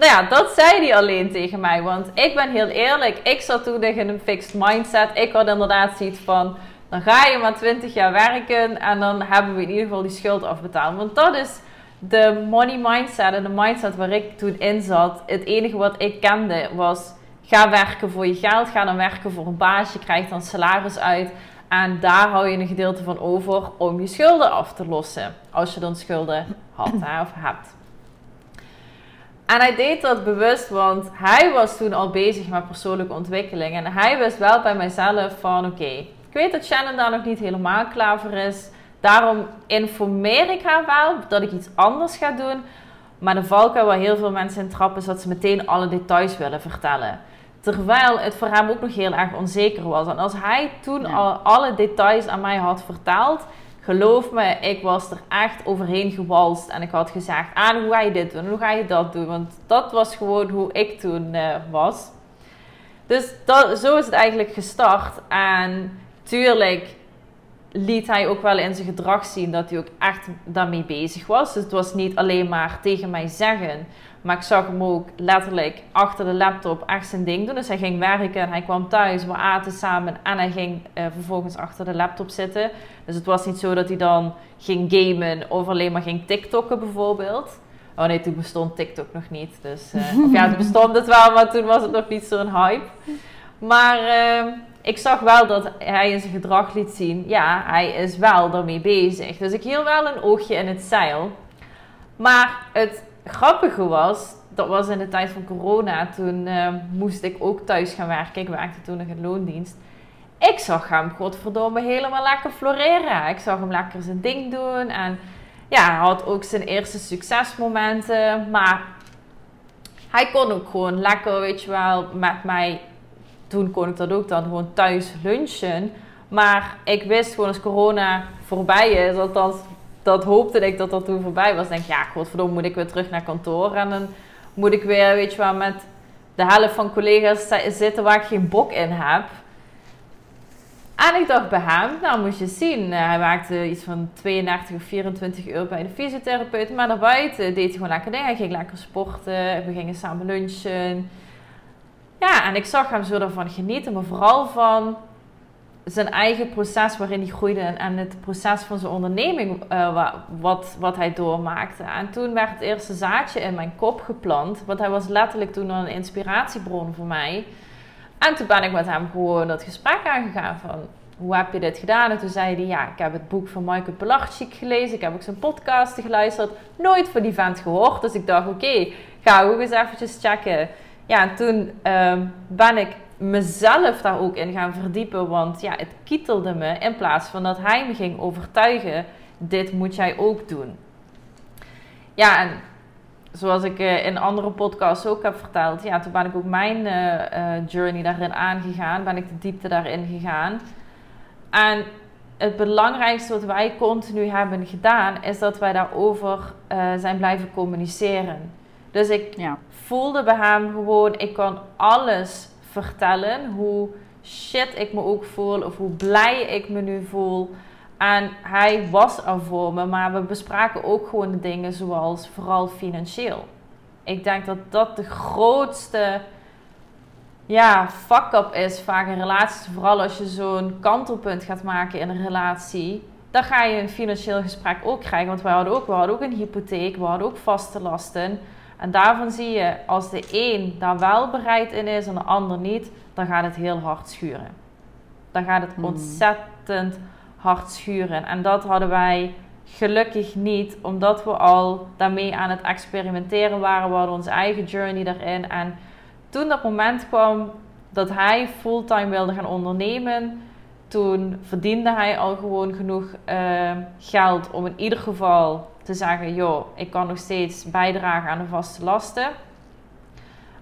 Speaker 2: Nou ja, dat zei hij alleen tegen mij. Want ik ben heel eerlijk. Ik zat toen in een fixed mindset. Ik had inderdaad zoiets van dan ga je maar 20 jaar werken en dan hebben we in ieder geval die schuld afbetaald. Want dat is de money mindset en de mindset waar ik toen in zat. Het enige wat ik kende was: ga werken voor je geld, ga dan werken voor een baas, je krijgt dan salaris uit. En daar hou je een gedeelte van over om je schulden af te lossen. Als je dan schulden had of hebt. En hij deed dat bewust, want hij was toen al bezig met persoonlijke ontwikkeling. En hij wist wel bij mijzelf van oké, ik weet dat Shannon daar nog niet helemaal klaar voor is. Daarom informeer ik haar wel dat ik iets anders ga doen. Maar de valkuil waar heel veel mensen in trappen is dat ze meteen alle details willen vertellen. Terwijl het voor hem ook nog heel erg onzeker was. En als hij toen al alle details aan mij had verteld, geloof me, ik was er echt overheen gewalst. En ik had gezegd: aan hoe ga je dit doen? Hoe ga je dat doen? Want dat was gewoon hoe ik toen uh, was. Dus dat, zo is het eigenlijk gestart. En tuurlijk liet hij ook wel in zijn gedrag zien dat hij ook echt daarmee bezig was. Dus het was niet alleen maar tegen mij zeggen. Maar ik zag hem ook letterlijk achter de laptop echt zijn ding doen. Dus hij ging werken en hij kwam thuis, we aten samen en hij ging uh, vervolgens achter de laptop zitten. Dus het was niet zo dat hij dan ging gamen of alleen maar ging TikTokken bijvoorbeeld. Oh nee, toen bestond TikTok nog niet. Dus, uh, of ja, toen bestond het wel, maar toen was het nog niet zo'n hype. Maar uh, ik zag wel dat hij in zijn gedrag liet zien, ja, hij is wel ermee bezig. Dus ik hield wel een oogje in het zeil. Maar het grappige was, dat was in de tijd van corona, toen uh, moest ik ook thuis gaan werken. Ik werkte toen nog in loondienst. Ik zag hem, godverdomme, helemaal lekker floreren. Ik zag hem lekker zijn ding doen. En ja, hij had ook zijn eerste succesmomenten. Maar hij kon ook gewoon lekker, weet je wel, met mij toen kon ik dat ook dan gewoon thuis lunchen. Maar ik wist gewoon als corona voorbij is, althans dat hoopte ik dat dat toen voorbij was. denk ik, ja, godverdomme, moet ik weer terug naar kantoor. En dan moet ik weer, weet je wel, met de helft van collega's zitten waar ik geen bok in heb. En ik dacht bij hem, nou moet je zien, eh, hij maakte iets van 32 of 24 euro bij de fysiotherapeut. Maar daarbuiten deed hij gewoon lekker dingen. Hij ging lekker sporten, we gingen samen lunchen. Ja, en ik zag hem zo ervan genieten, maar vooral van zijn eigen proces waarin hij groeide en het proces van zijn onderneming uh, wat, wat hij doormaakte. En toen werd het eerste zaadje in mijn kop geplant, want hij was letterlijk toen een inspiratiebron voor mij. En toen ben ik met hem gewoon dat gesprek aangegaan van hoe heb je dit gedaan? En toen zei hij, ja, ik heb het boek van Michael Pilarczyk gelezen, ik heb ook zijn podcast geluisterd, nooit van die vent gehoord. Dus ik dacht, oké, ga ook eens eventjes checken. Ja, toen ehm, ben ik mezelf daar ook in gaan verdiepen. Want ja, het kietelde me in plaats van dat hij me ging overtuigen. Dit moet jij ook doen. Ja, en zoals ik uh, in andere podcasts ook heb verteld. Ja, toen ben ik ook mijn uh, uh, journey daarin aangegaan. Ben ik de diepte daarin gegaan. En het belangrijkste wat wij continu hebben gedaan, is dat wij daarover zijn blijven communiceren. Dus ik ja. voelde bij hem gewoon, ik kan alles vertellen. Hoe shit ik me ook voel of hoe blij ik me nu voel. En hij was er voor me, maar we bespraken ook gewoon de dingen zoals vooral financieel. Ik denk dat dat de grootste ja, fuck-up is vaak in relaties. Vooral als je zo'n kantelpunt gaat maken in een relatie. Dan ga je een financieel gesprek ook krijgen. Want we hadden ook, we hadden ook een hypotheek, we hadden ook vaste lasten. En daarvan zie je, als de een daar wel bereid in is en de ander niet, dan gaat het heel hard schuren. Dan gaat het hmm. ontzettend hard schuren. En dat hadden wij gelukkig niet, omdat we al daarmee aan het experimenteren waren. We hadden onze eigen journey daarin. En toen dat moment kwam dat hij fulltime wilde gaan ondernemen, toen verdiende hij al gewoon genoeg uh, geld om in ieder geval te zeggen: joh, ik kan nog steeds bijdragen aan de vaste lasten.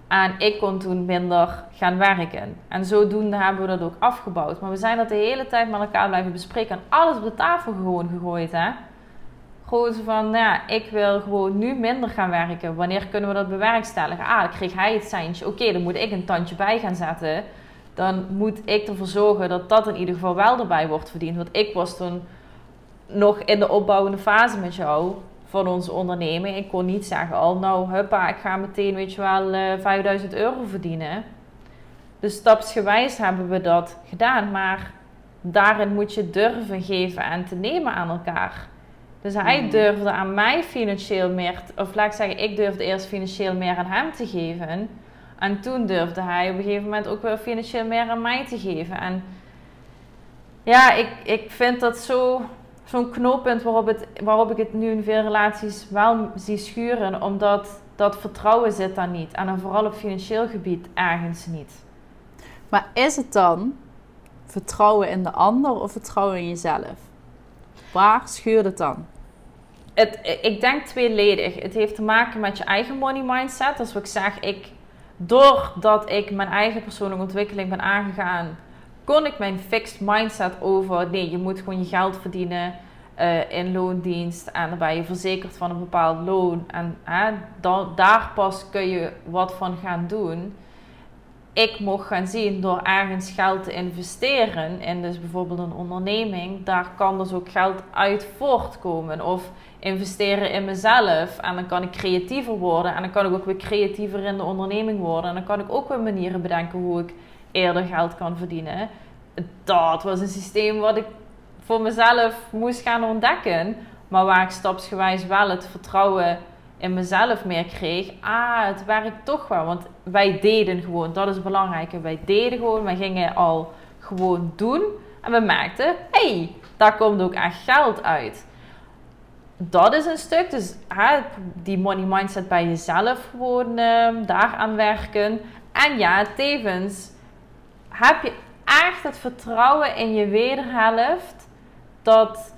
Speaker 2: En ik kon toen minder gaan werken. En zodoende hebben we dat ook afgebouwd. Maar we zijn dat de hele tijd met elkaar blijven bespreken. En alles op de tafel gewoon gegooid, hè. Gewoon van, nou ja, ik wil gewoon nu minder gaan werken. Wanneer kunnen we dat bewerkstelligen? Ah, dan kreeg hij het seintje. Oké, dan moet ik een tandje bij gaan zetten. Dan moet ik ervoor zorgen dat dat in ieder geval wel erbij wordt verdiend. Want ik was toen nog in de opbouwende fase met jou van onze onderneming. Ik kon niet zeggen al, nou huppa, ik ga meteen weet je wel uh, eh, 5000 euro verdienen. Dus stapsgewijs hebben we dat gedaan. Maar daarin moet je durven geven en te nemen aan elkaar. Dus hij hmm. durfde aan mij financieel meer, of laat ik zeggen, ik durfde eerst financieel meer aan hem te geven. En toen durfde hij op een gegeven moment ook wel financieel meer aan mij te geven. En ja, ik, ik vind dat zo zo'n knooppunt waarop, het, waarop ik het nu in veel relaties wel zie schuren, omdat dat vertrouwen zit daar niet. En dan vooral op financieel gebied ergens niet.
Speaker 1: Maar is het dan vertrouwen in de ander of vertrouwen in jezelf? Waar schuurt het dan?
Speaker 2: Het, ik denk tweeledig. Het heeft te maken met je eigen money mindset. Als ik zeg, ik, doordat ik mijn eigen persoonlijke ontwikkeling ben aangegaan, kon ik mijn fixed mindset over, nee, je moet gewoon je geld verdienen uh, in loondienst en dan ben je verzekerd van een bepaald loon en dan, daar pas kun je wat van gaan doen. Ik mocht gaan zien door ergens geld te investeren in dus bijvoorbeeld een onderneming, daar kan dus ook geld uit voortkomen. Of investeren in mezelf en dan kan ik creatiever worden en dan kan ik ook weer creatiever in de onderneming worden en dan kan ik ook weer manieren bedenken hoe ik eerder geld kan verdienen. Dat was een systeem wat ik voor mezelf moest gaan ontdekken. Maar waar ik stapsgewijs wel het vertrouwen in mezelf meer kreeg. Ah, het werkt toch wel. Want wij deden gewoon, dat is het belangrijke. Wij deden gewoon, wij gingen al gewoon doen. En we merkten, hé, hey, daar komt ook echt geld uit. Dat is een stuk. Dus hè, die money mindset bij jezelf gewoon uh, daaraan werken. En ja, tevens heb je echt het vertrouwen in je wederhelft dat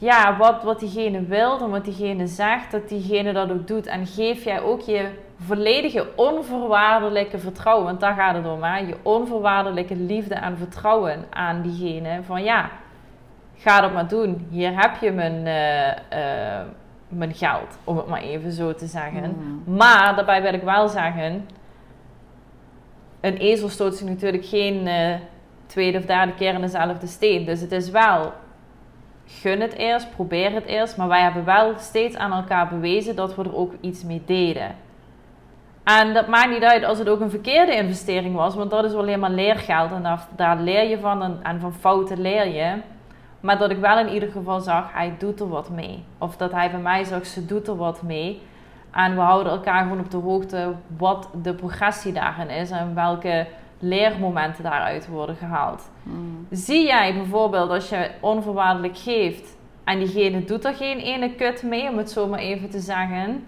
Speaker 2: ja, wat, wat diegene wil en wat diegene zegt, dat diegene dat ook doet. En geef jij ook je volledige onvoorwaardelijke vertrouwen, want daar gaat het om, hè? je onvoorwaardelijke liefde en vertrouwen aan diegene. Van ja, ga dat maar doen. Hier heb je mijn, uh, uh, mijn geld, om het maar even zo te zeggen. Mm. Maar daarbij wil ik wel zeggen een ezel stoot zich natuurlijk geen uh, tweede of derde keer in dezelfde steen. Dus het is wel, gun het eerst, probeer het eerst. Maar wij hebben wel steeds aan elkaar bewezen dat we er ook iets mee deden. En dat maakt niet uit als het ook een verkeerde investering was, want dat is alleen maar leergeld en daar, daar leer je van en, en, van fouten leer je. Maar dat ik wel in ieder geval zag, hij doet er wat mee. Of dat hij bij mij zag, ze doet er wat mee. En we houden elkaar gewoon op de hoogte wat de progressie daarin is en welke leermomenten daaruit worden gehaald. Hmm. Zie jij bijvoorbeeld als je onvoorwaardelijk geeft en diegene doet er geen ene kut mee, om het zo maar even te zeggen,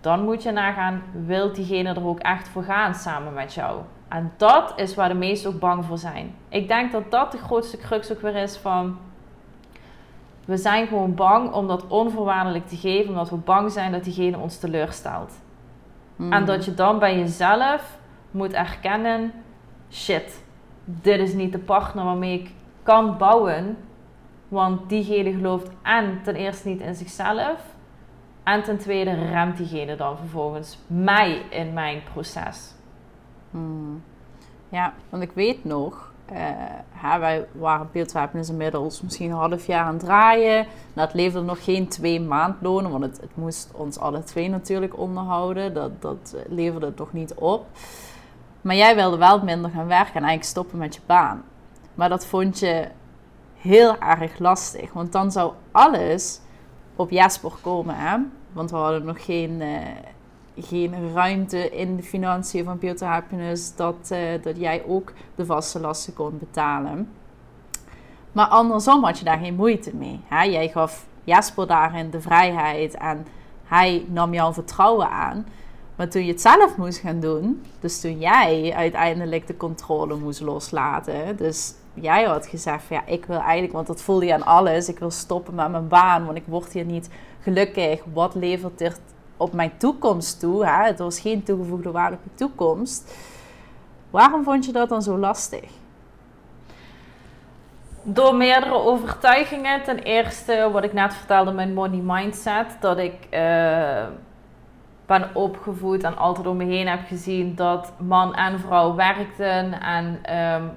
Speaker 2: dan moet je nagaan, wil diegene er ook echt voor gaan samen met jou? En dat is waar de meesten ook bang voor zijn. Ik denk dat dat de grootste crux ook weer is van... We zijn gewoon bang om dat onvoorwaardelijk te geven, omdat we bang zijn dat diegene ons teleurstelt.
Speaker 1: Hmm.
Speaker 2: En dat je dan bij jezelf moet erkennen: shit, dit is niet de partner waarmee ik kan bouwen. Want diegene gelooft en ten eerste niet in zichzelf. En ten tweede remt diegene dan vervolgens mij in mijn proces.
Speaker 1: Hmm. Ja, want ik weet nog, uh, wij waren beeldwapenis inmiddels misschien een half jaar aan het draaien. Dat leverde nog geen twee maandlonen, want het, het, moest ons alle twee natuurlijk onderhouden. Dat, dat leverde het nog niet op. Maar jij wilde wel minder gaan werken en eigenlijk stoppen met je baan. Maar dat vond je heel erg lastig, want dan zou alles op Jasper komen, hè? Want we hadden nog geen... Uh, geen ruimte in de financiën van Beauty Happiness dat, uh, dat jij ook de vaste lasten kon betalen. Maar andersom had je daar geen moeite mee. Hè? Jij gaf Jasper daarin de vrijheid en hij nam jouw vertrouwen aan. Maar toen je het zelf moest gaan doen, dus toen jij uiteindelijk de controle moest loslaten, dus jij had gezegd van ja, ik wil eigenlijk, want dat voelde je aan alles, ik wil stoppen met mijn baan, want ik word hier niet gelukkig. Wat levert dit op mijn toekomst toe. Hè? Het was geen toegevoegde waarde op je toekomst. Waarom vond je dat dan zo lastig?
Speaker 2: Door meerdere overtuigingen. Ten eerste, wat ik net vertelde, mijn money mindset. Dat ik uh, ben opgevoed en altijd om me heen heb gezien dat man en vrouw werkten. En um,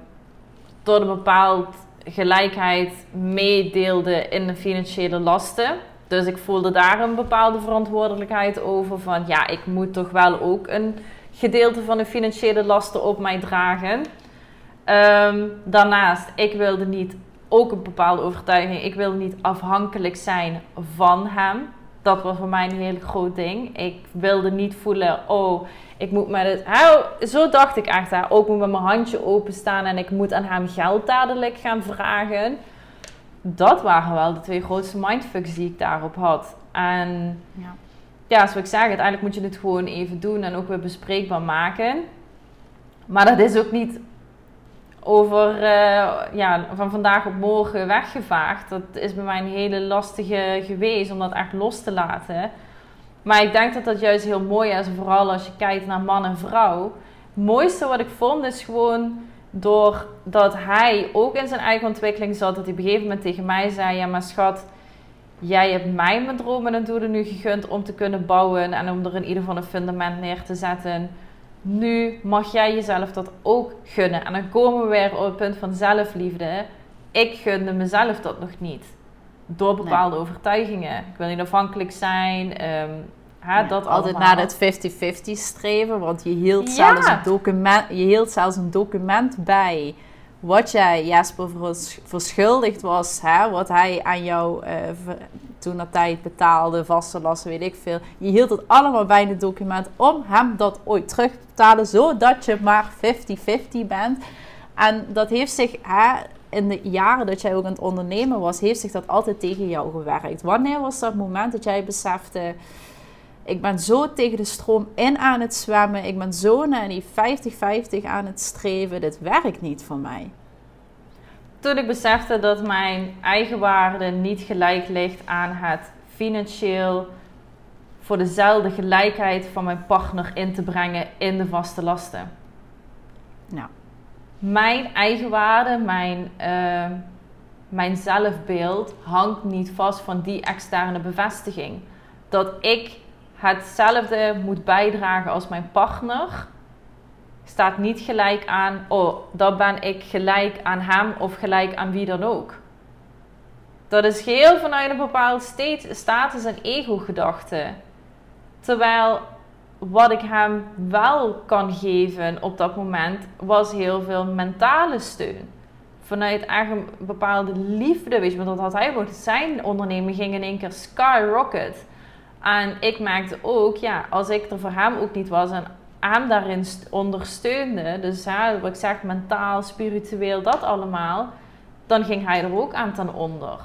Speaker 2: tot een bepaald gelijkheid meedeelden in de financiële lasten. Dus ik voelde daar een bepaalde verantwoordelijkheid over. Van ja, ik moet toch wel ook een gedeelte van de financiële lasten op mij dragen. Um, daarnaast, ik wilde niet, ook een bepaalde overtuiging, ik wilde niet afhankelijk zijn van hem. Dat was voor mij een heel groot ding. Ik wilde niet voelen, oh, ik moet met het. Zo dacht ik echt, hè, ook moet met mijn handje openstaan en ik moet aan hem geld dadelijk gaan vragen dat waren wel de twee grootste mindfucks die ik daarop had. En ja, ja zoals ik zeg, uiteindelijk moet je het gewoon even doen en ook weer bespreekbaar maken. Maar dat is ook niet over uh, ja, van vandaag op morgen weggevaagd. Dat is bij mij een hele lastige geweest om dat echt los te laten. Maar ik denk dat dat juist heel mooi is, vooral als je kijkt naar man en vrouw. Het mooiste wat ik vond is gewoon doordat hij ook in zijn eigen ontwikkeling zat, dat hij op een gegeven moment tegen mij zei: Ja, maar schat, jij hebt mij mijn dromen en doelen nu gegund om te kunnen bouwen en om er in ieder geval een fundament neer te zetten. Nu mag jij jezelf dat ook gunnen. En dan komen we weer op het punt van zelfliefde. Ik gunde mezelf dat nog niet. Door bepaalde overtuigingen. Ik wil niet afhankelijk zijn. Um, dat
Speaker 1: altijd naar het 50-50 streven, want je hield, zelfs een document, je hield zelfs een document bij wat jij Jasper verschuldigd was, hè, wat hij aan jou uh, toen dat tijd betaalde, vaste lasten, weet ik veel. Je hield het allemaal bij in het document om hem dat ooit terug te betalen, zodat je maar 50-50 bent. En dat heeft zich hè, in de jaren dat jij ook aan het ondernemen was, heeft zich dat altijd tegen jou gewerkt. Wanneer was dat moment dat jij besefte ik ben zo tegen de stroom in aan het zwemmen. Ik ben zo naar die 50-50 aan het streven. Dit werkt niet voor mij.
Speaker 2: Toen ik besefte dat mijn eigen waarde niet gelijk ligt aan het financieel voor dezelfde gelijkheid van mijn partner in te brengen in de vaste lasten. Nou. Mijn eigen waarde, mijn, uh, mijn zelfbeeld hangt niet vast van die externe bevestiging. Dat ik hetzelfde moet bijdragen als mijn partner, staat niet gelijk aan, oh, dan ben ik gelijk aan hem of gelijk aan wie dan ook. Dat is geheel vanuit een bepaald status- en ego-gedachte. Terwijl wat ik hem wel kan geven op dat moment was heel veel mentale steun. Vanuit een bepaalde liefde, weet je, want dat had hij ook. Zijn onderneming ging in één keer skyrocket. En ik merkte ook, ja, als ik er voor hem ook niet was en hem daarin ondersteunde, dus wat ik zeg, mentaal, spiritueel, dat allemaal, dan ging hij er ook aan ten onder.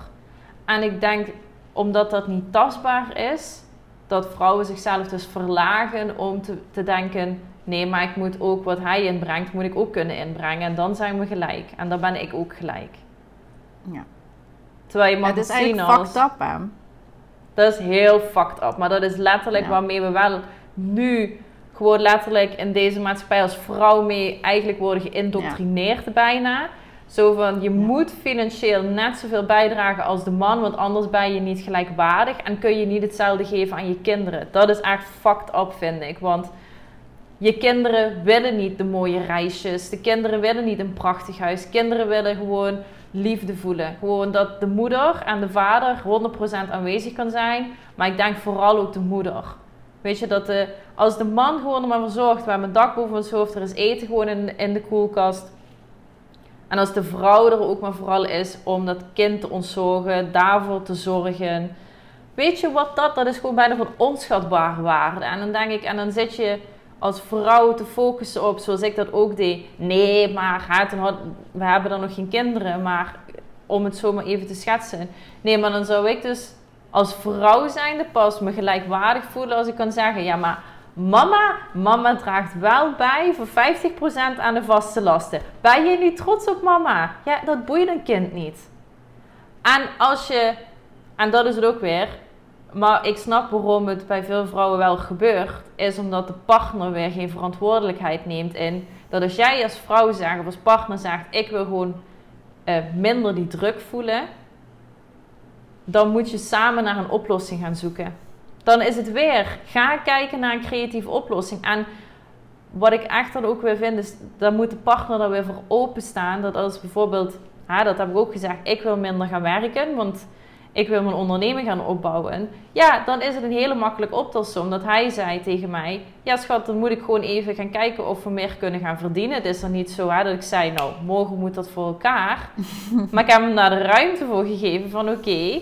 Speaker 2: En ik denk, omdat dat niet tastbaar is, dat vrouwen zichzelf dus verlagen om te, te denken: nee, maar ik moet ook wat hij inbrengt, moet ik ook kunnen inbrengen. En dan zijn we gelijk. En dan ben ik ook gelijk.
Speaker 1: Ja.
Speaker 2: Terwijl je mag
Speaker 1: het is
Speaker 2: zien
Speaker 1: eigenlijk
Speaker 2: als...
Speaker 1: fucked up, hè?
Speaker 2: Dat is heel fucked up. Maar dat is letterlijk
Speaker 1: Ja.
Speaker 2: waarmee we wel nu gewoon letterlijk in deze maatschappij als vrouw mee eigenlijk worden geïndoctrineerd bijna. Zo van, je moet financieel net zoveel bijdragen als de man, want anders ben je niet gelijkwaardig en kun je niet hetzelfde geven aan je kinderen. Dat is echt fucked up, vind ik. Want je kinderen willen niet de mooie reisjes. De kinderen willen niet een prachtig huis. Kinderen willen gewoon liefde voelen. Gewoon dat de moeder en de vader 100% aanwezig kan zijn. Maar ik denk vooral ook de moeder. Weet je, dat de, als de man gewoon er maar voor zorgt, we hebben een dak boven ons hoofd, er is eten gewoon in, in de koelkast. En als de vrouw er ook maar vooral is om dat kind te ontzorgen, daarvoor te zorgen. Weet je wat dat, dat is gewoon bijna van onschatbare waarde. En dan denk ik, en dan zit je als vrouw te focussen op, zoals ik dat ook deed. Nee, maar we hebben dan nog geen kinderen, maar om het zo maar even te schetsen. Nee, maar dan zou ik dus als vrouw zijnde pas me gelijkwaardig voelen als ik kan zeggen, ja, maar mama, mama draagt wel bij voor 50% aan de vaste lasten. Ben je nu trots op mama? Ja, dat boeit een kind niet. En als je, en dat is het ook weer, maar ik snap waarom het bij veel vrouwen wel gebeurt, is omdat de partner weer geen verantwoordelijkheid neemt in dat als jij als vrouw zegt of als partner zegt, ik wil gewoon eh, minder die druk voelen, dan moet je samen naar een oplossing gaan zoeken. Dan is het weer, ga kijken naar een creatieve oplossing. En wat ik echt dan ook weer vind, is dan moet de partner er weer voor openstaan. Dat als bijvoorbeeld, hè, dat heb ik ook gezegd, ik wil minder gaan werken, want ik wil mijn onderneming gaan opbouwen. Ja, dan is het een hele makkelijke optelsom. Omdat hij zei tegen mij, ja schat, dan moet ik gewoon even gaan kijken of we meer kunnen gaan verdienen. Het is dan niet zo hè, dat ik zei, nou, morgen moet dat voor elkaar. maar ik heb hem daar de ruimte voor gegeven van oké.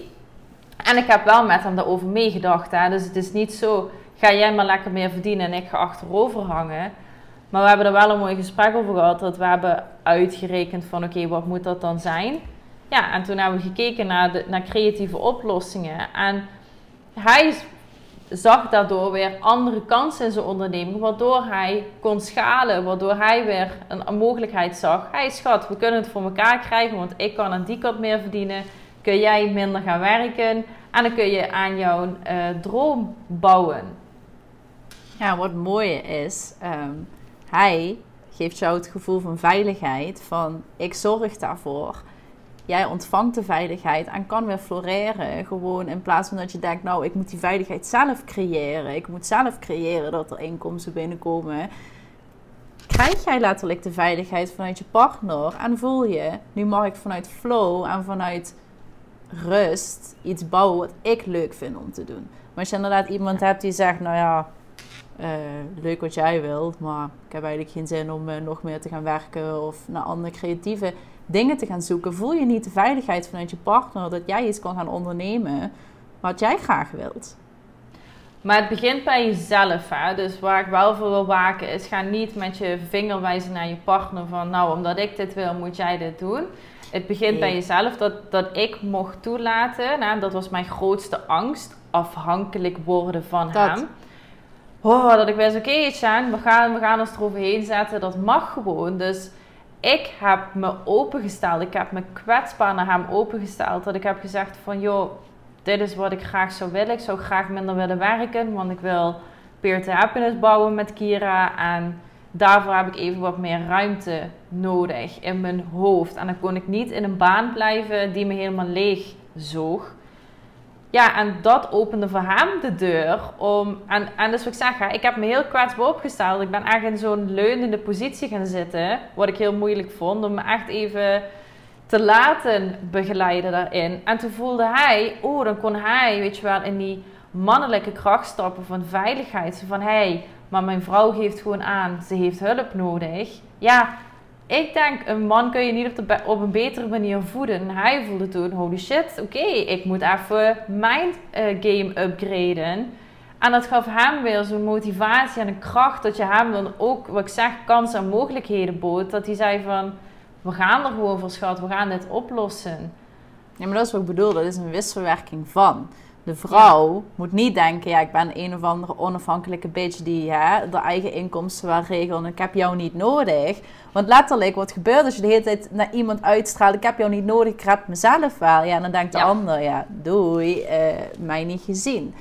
Speaker 2: En ik heb wel met hem daarover meegedacht. Hè. Dus het is niet zo, ga jij maar lekker meer verdienen en ik ga achterover hangen. Maar we hebben er wel een mooi gesprek over gehad. Dat we hebben uitgerekend van oké, wat moet dat dan zijn? Ja, en toen hebben we gekeken naar, de, naar creatieve oplossingen. En hij zag daardoor weer andere kansen in zijn onderneming. Waardoor hij kon schalen. Waardoor hij weer een, mogelijkheid zag. Hey, schat, we kunnen het voor elkaar krijgen. Want ik kan aan die kant meer verdienen. Kun jij minder gaan werken. En dan kun je aan jouw uh, droom bouwen.
Speaker 1: Ja, wat mooie is, um, hij geeft jou het gevoel van veiligheid. Van ik zorg daarvoor. Jij ontvangt de veiligheid en kan weer floreren. Gewoon in plaats van dat je denkt, nou, ik moet die veiligheid zelf creëren. Ik moet zelf creëren dat er inkomsten binnenkomen. Krijg jij letterlijk de veiligheid vanuit je partner en voel je, nu mag ik vanuit flow en vanuit rust iets bouwen wat ik leuk vind om te doen. Maar als je inderdaad iemand hebt die zegt, nou ja, uh, leuk wat jij wilt, maar ik heb eigenlijk geen zin om uh, nog meer te gaan werken of naar andere creatieve dingen te gaan zoeken, voel je niet de veiligheid vanuit je partner dat jij iets kan gaan ondernemen wat jij graag wilt.
Speaker 2: Maar het begint bij jezelf. Hè? Dus waar ik wel voor wil waken is, ga niet met je vinger wijzen naar je partner van, nou, omdat ik dit wil, moet jij dit doen. Het begint nee. bij jezelf dat, dat ik mocht toelaten. Nou, dat was mijn grootste angst. Afhankelijk worden van dat. hem. Oh, dat ik wist, oké, okay, we gaan, we gaan ons eroverheen zetten. Dat mag gewoon. Dus ik heb me opengesteld. Ik heb me kwetsbaar naar hem opengesteld. Dat ik heb gezegd van, joh, dit is wat ik graag zou willen. Ik zou graag minder willen werken. Want ik wil peer to happiness bouwen met Kira. En daarvoor heb ik even wat meer ruimte nodig in mijn hoofd. En dan kon ik niet in een baan blijven die me helemaal leeg zoog. Ja, en dat opende voor hem de deur om. En, en dus wat ik zeg, ik heb me heel kwetsbaar opgesteld. Ik ben echt in zo'n leunende positie gaan zitten. Wat ik heel moeilijk vond. Om me echt even te laten begeleiden daarin. En toen voelde hij, oh, dan kon hij, weet je wel, in die mannelijke kracht stappen van veiligheid. Van hé, hey, maar mijn vrouw geeft gewoon aan, ze heeft hulp nodig. Ja, ik denk, een man kun je niet op, de, op een betere manier voeden. En hij voelde toen, holy shit, oké, okay, ik moet even mijn uh, game upgraden. En dat gaf hem weer zo'n motivatie en een kracht dat je hem dan ook, wat ik zeg, kansen en mogelijkheden bood. Dat hij zei van, we gaan er gewoon voor schat, we gaan dit oplossen.
Speaker 1: Ja, maar dat is wat ik bedoel, dat is een wisselwerking van. De vrouw moet niet denken, ja, ik ben een of andere onafhankelijke bitch die hè, de eigen inkomsten wel regelt en ik heb jou niet nodig. Want letterlijk, wat gebeurt als je de hele tijd naar iemand uitstraalt, ik heb jou niet nodig, ik red mezelf wel. Ja, dan denkt de ander, ja, doei, uh, mij niet gezien.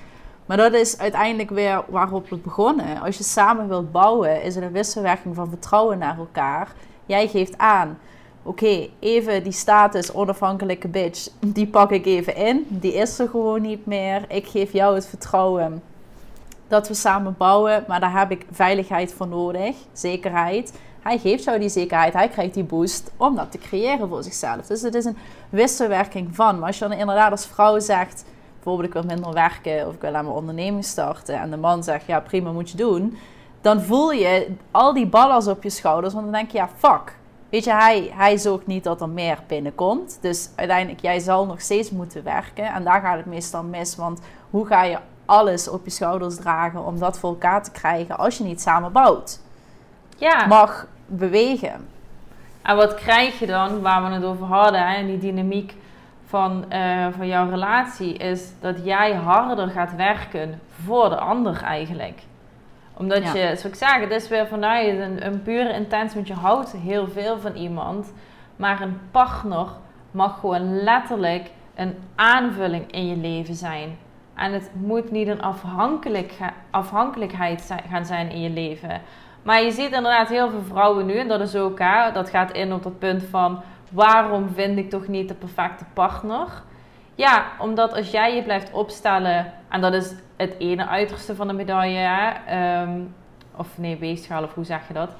Speaker 1: Maar dat is uiteindelijk weer waarop het begonnen. Als je samen wilt bouwen, is er een wisselwerking van vertrouwen naar elkaar. Jij geeft aan, oké, even die status onafhankelijke bitch, die pak ik even in. Die is er gewoon niet meer. Ik geef jou het vertrouwen dat we samen bouwen, maar daar heb ik veiligheid voor nodig, zekerheid. Hij geeft jou die zekerheid, hij krijgt die boost om dat te creëren voor zichzelf. Dus het is een wisselwerking van. Maar als je dan inderdaad als vrouw zegt, bijvoorbeeld ik wil minder werken of ik wil aan mijn onderneming starten en de man zegt, ja prima moet je doen, dan voel je al die ballast op je schouders, want dan denk je, ja fuck, Weet je, hij, hij zorgt niet dat er meer binnenkomt. Dus uiteindelijk, jij zal nog steeds moeten werken. En daar gaat het meestal mis. Want hoe ga je alles op je schouders dragen om dat voor elkaar te krijgen als je niet samen bouwt? Ja. Mag bewegen.
Speaker 2: En wat krijg je dan, waar we het over hadden, hè, die dynamiek van, uh, van jouw relatie, is dat jij harder gaat werken voor de ander eigenlijk omdat je, zoals ik zeg, het is weer vanuit een, een pure intentie, want je houdt heel veel van iemand. Maar een partner mag gewoon letterlijk een aanvulling in je leven zijn. En het moet niet een afhankelijk, afhankelijkheid gaan zijn in je leven. Maar je ziet inderdaad heel veel vrouwen nu, en dat is ook, hè, dat gaat in op dat punt van waarom vind ik toch niet de perfecte partner? Ja, omdat als jij je blijft opstellen, en dat is het ene uiterste van de medaille, um, of nee, weegschaal, of hoe zeg je dat?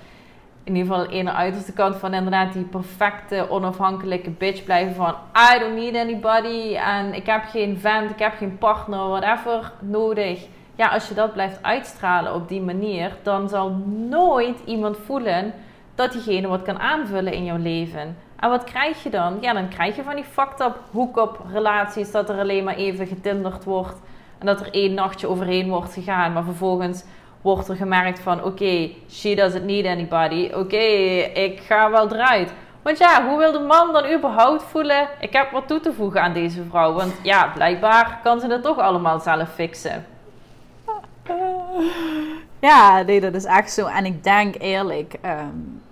Speaker 2: In ieder geval de ene uiterste kant van inderdaad die perfecte, onafhankelijke bitch blijven van I don't need anybody en ik heb geen vent, ik heb geen partner, whatever nodig. Ja, als je dat blijft uitstralen op die manier, dan zal nooit iemand voelen dat diegene wat kan aanvullen in jouw leven. En wat krijg je dan? Ja, dan krijg je van die fucked up hook-up relaties dat er alleen maar even getinderd wordt. En dat er één nachtje overheen wordt gegaan. Maar vervolgens wordt er gemerkt van oké, she doesn't need anybody. Oké, ik ga wel eruit. Want ja, hoe wil de man dan überhaupt voelen? Ik heb wat toe te voegen aan deze vrouw. Want ja, blijkbaar kan ze het toch allemaal zelf fixen.
Speaker 1: Ja, nee, dat is echt zo. En ik denk eerlijk, um,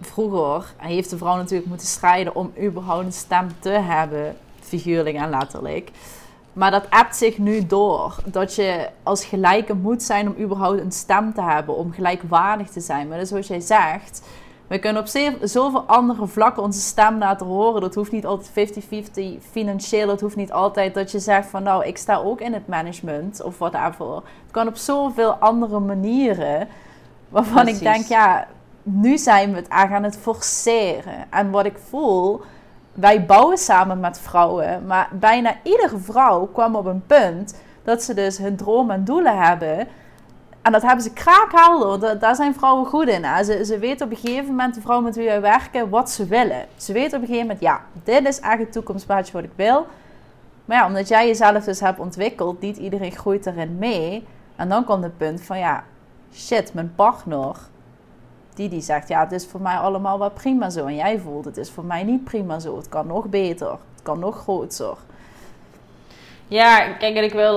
Speaker 1: vroeger heeft de vrouw natuurlijk moeten strijden om überhaupt een stem te hebben, figuurlijk en letterlijk. Maar dat appt zich nu door. Dat je als gelijke moet zijn om überhaupt een stem te hebben, om gelijkwaardig te zijn. Maar zoals jij zegt, we kunnen op zoveel andere vlakken onze stem laten horen. Dat hoeft niet altijd 50-50 financieel. Dat hoeft niet altijd dat je zegt van nou, ik sta ook in het management of whatever. Het kan op zoveel andere manieren. Waarvan ik denk, ja, nu zijn we het aan gaan het forceren. En wat ik voel, wij bouwen samen met vrouwen, maar bijna iedere vrouw kwam op een punt dat ze dus hun droom en doelen hebben. En dat hebben ze kraakhelder. Daar zijn vrouwen goed in. Ze, ze weten op een gegeven moment, de vrouw met wie wij werken, wat ze willen. Ze weten op een gegeven moment, ja, dit is echt het toekomstplaatje wat ik wil. Maar ja, omdat jij jezelf dus hebt ontwikkeld, niet iedereen groeit erin mee. En dan komt het punt van, ja, shit, mijn partner die die zegt, ja, het is voor mij allemaal wel prima zo. En jij voelt, het is voor mij niet prima zo. Het kan nog beter. Het kan nog groter.
Speaker 2: Ja, kijk, en ik wil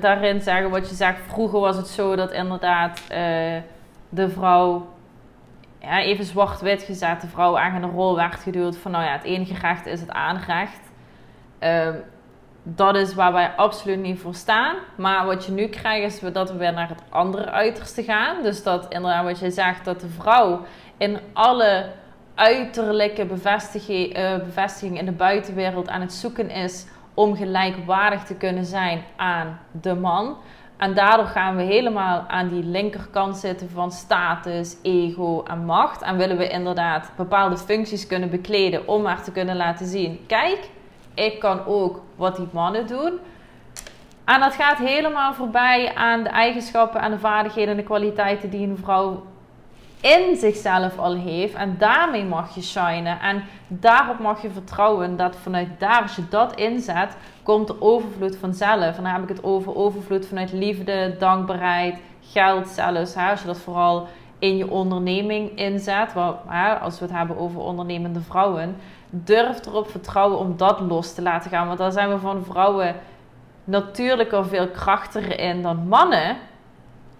Speaker 2: daarin zeggen wat je zegt. Vroeger was het zo dat inderdaad uh, de vrouw, even zwart-wit gezet, de vrouw eigenlijk een rol werd geduwd van, nou ja, het enige recht is het aanrecht. Uh, dat is waar wij absoluut niet voor staan. Maar wat je nu krijgt is dat we weer naar het andere uiterste gaan. Dus dat inderdaad wat je zegt, dat de vrouw in alle uiterlijke bevestiging, uh, bevestiging in de buitenwereld aan het zoeken is om gelijkwaardig te kunnen zijn aan de man. En daardoor gaan we helemaal aan die linkerkant zitten van status, ego en macht. En willen we inderdaad bepaalde functies kunnen bekleden om maar te kunnen laten zien: kijk, ik kan ook wat die mannen doen. En dat gaat helemaal voorbij aan de eigenschappen en de vaardigheden en de kwaliteiten die een vrouw in zichzelf al heeft. En daarmee mag je shinen. En daarop mag je vertrouwen dat vanuit daar, als je dat inzet, komt de overvloed vanzelf. En dan heb ik het over overvloed vanuit liefde, dankbaarheid, geld zelfs. Hè? Als je dat vooral in je onderneming inzet. hè, als we het hebben over ondernemende vrouwen durf erop vertrouwen om dat los te laten gaan. Want daar zijn we van vrouwen natuurlijker, veel krachtiger in dan mannen.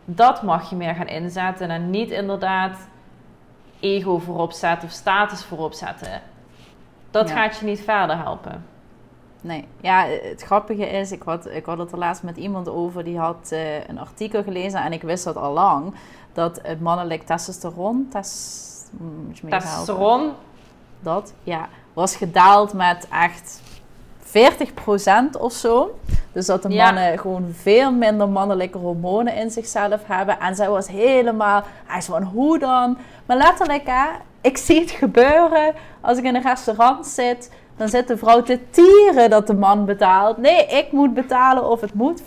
Speaker 2: Dat mag je meer gaan inzetten en niet inderdaad ego voorop zetten of status voorop zetten. Dat
Speaker 1: Ja.
Speaker 2: gaat je niet verder helpen.
Speaker 1: Nee, ja, het grappige is, ik had, ik had het er laatst met iemand over, die had eh, een artikel gelezen en ik wist dat al lang, dat het mannelijk testosteron, tes, moet je me even helpen?
Speaker 2: Testosteron,
Speaker 1: dat, ja, was gedaald met echt 40% of zo. Dus dat de
Speaker 2: Ja.
Speaker 1: mannen gewoon veel minder mannelijke hormonen in zichzelf hebben. En zij was helemaal, hij is van hoe dan? Maar letterlijk, hè, ik zie het gebeuren als ik in een restaurant zit. Dan zit de vrouw te tieren dat de man betaalt. Nee, ik moet betalen of het moet 50-50.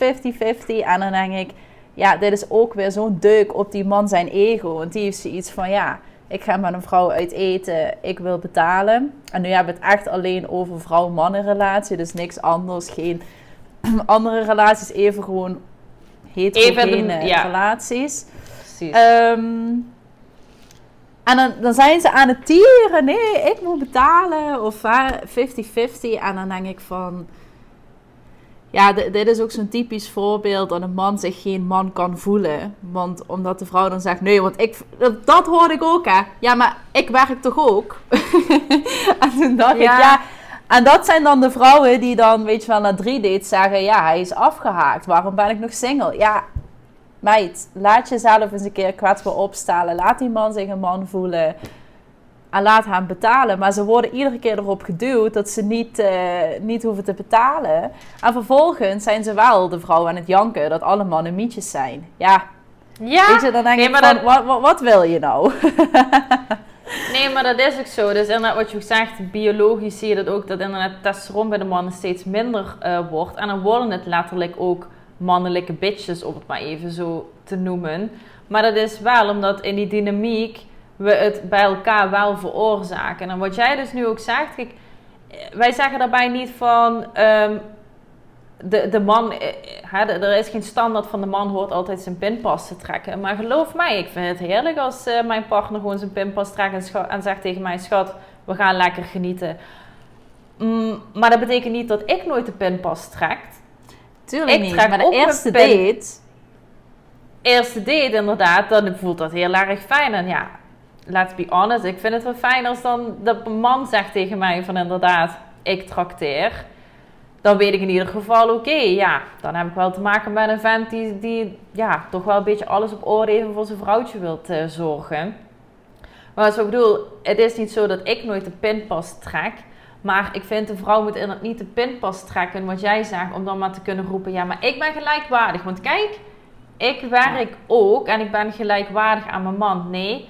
Speaker 1: En dan denk ik, ja, dit is ook weer zo'n deuk op die man zijn ego. Want die heeft zoiets van, ja, ik ga met een vrouw uit eten, ik wil betalen. En nu hebben we het echt alleen over vrouw-mannen relatie, dus niks anders. Geen andere relaties, even gewoon heterogene
Speaker 2: Even, ja.
Speaker 1: relaties.
Speaker 2: precies.
Speaker 1: Ehm, en dan, dan zijn ze aan het tieren. Nee, ik moet betalen. Of hè, 50-50. En dan denk ik van... Ja, dit is ook zo'n typisch voorbeeld dat een man zich geen man kan voelen. Want omdat de vrouw dan zegt, nee, want ik... Dat, dat hoorde ik ook, hè. Ja, maar ik werk toch ook? en toen dacht ik,
Speaker 2: Ja.
Speaker 1: ja... En dat zijn dan de vrouwen die dan, weet je wel, na drie dates zeggen... Ja, hij is afgehaakt. Waarom ben ik nog single? Ja, meid, laat jezelf eens een keer kwetsbaar opstellen. Laat die man zich een man voelen. En laat hem betalen. Maar ze worden iedere keer erop geduwd dat ze niet, eh, niet hoeven te betalen. En vervolgens zijn ze wel de vrouw aan het janken dat alle mannen mietjes zijn. Ja,
Speaker 2: ja,
Speaker 1: weet je, dan denk
Speaker 2: nee,
Speaker 1: ik
Speaker 2: maar
Speaker 1: van,
Speaker 2: dat-
Speaker 1: wat, wat, wat wil je nou?
Speaker 2: Nee, maar dat is ook zo. Dus inderdaad, wat je ook zegt, biologisch zie je dat ook, dat inderdaad testosteron bij de mannen steeds minder eh, wordt. En dan worden het letterlijk ook mannelijke bitches, om het maar even zo te noemen. Maar dat is wel omdat in die dynamiek we het bij elkaar wel veroorzaken. En wat jij dus nu ook zegt, kijk, eh, wij zeggen daarbij niet van... ehm, de, de man, eh, hè, de- er is geen standaard van de man hoort altijd zijn pinpas te trekken. Maar geloof mij, ik vind het heerlijk als eh, mijn partner gewoon zijn pinpas trekt en, en zegt tegen mij: Schat, we gaan lekker genieten. Mm, maar dat betekent niet dat ik nooit de pinpas trek.
Speaker 1: Tuurlijk
Speaker 2: Ik
Speaker 1: niet,
Speaker 2: trek
Speaker 1: maar de eerste date...
Speaker 2: Eerste date inderdaad, dan voelt dat heel erg fijn. En ja, let's be honest, ik vind het wel fijn als dan de man zegt tegen mij van inderdaad, ik trakteer. Dan weet ik in ieder geval, oké, ja, dan heb ik wel te maken met een vent die, die ja, toch wel een beetje alles op orde heeft en voor zijn vrouwtje wilt eh, zorgen. Maar wat ik bedoel, het is niet zo dat ik nooit de pinpas trek. Maar ik vind de vrouw moet inderdaad niet de pinpas trekken, wat jij zegt, om dan maar te kunnen roepen, ja, maar ik ben gelijkwaardig. Want kijk, ik werk ook en ik ben gelijkwaardig aan mijn man. Nee,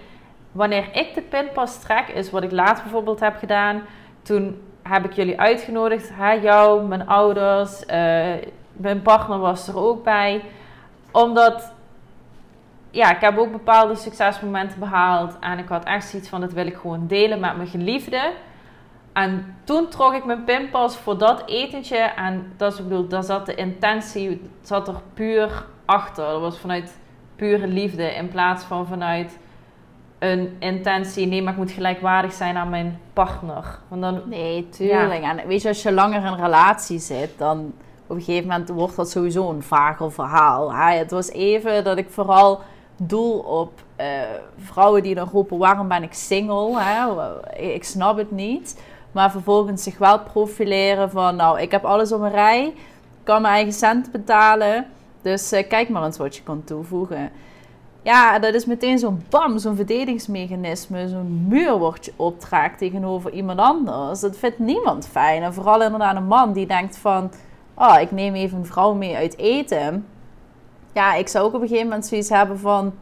Speaker 2: wanneer ik de pinpas trek, is wat ik laatst bijvoorbeeld heb gedaan. Toen heb ik jullie uitgenodigd, hè, jou, mijn ouders, eh, mijn partner was er ook bij. Omdat, ja, ik heb ook bepaalde succesmomenten behaald. En ik had echt zoiets van, dat wil ik gewoon delen met mijn geliefde. En toen trok ik mijn pinpas voor dat etentje. En dat is, ik bedoel, daar zat de intentie, zat er puur achter. Dat was vanuit pure liefde in plaats van vanuit een intentie. Nee, maar ik moet gelijkwaardig zijn aan mijn partner. Want dan,
Speaker 1: Nee, tuurlijk. En weet je, als je langer in een relatie zit, dan op een gegeven moment wordt dat sowieso een vager verhaal. hè. Het was even dat ik vooral doel op eh, vrouwen die dan roepen, waarom ben ik single? Hè? Ik snap het niet. Maar vervolgens zich wel profileren van, nou, ik heb alles op een rij. kan mijn eigen cent betalen. Dus eh, kijk maar eens wat je kan toevoegen. Ja, dat is meteen zo'n bam, zo'n verdedigingsmechanisme, zo'n muur wordt je optrekt tegenover iemand anders. Dat vindt niemand fijn. En vooral inderdaad een man die denkt van, oh, ik neem even een vrouw mee uit eten. Ja, ik zou ook op een gegeven moment zoiets hebben van,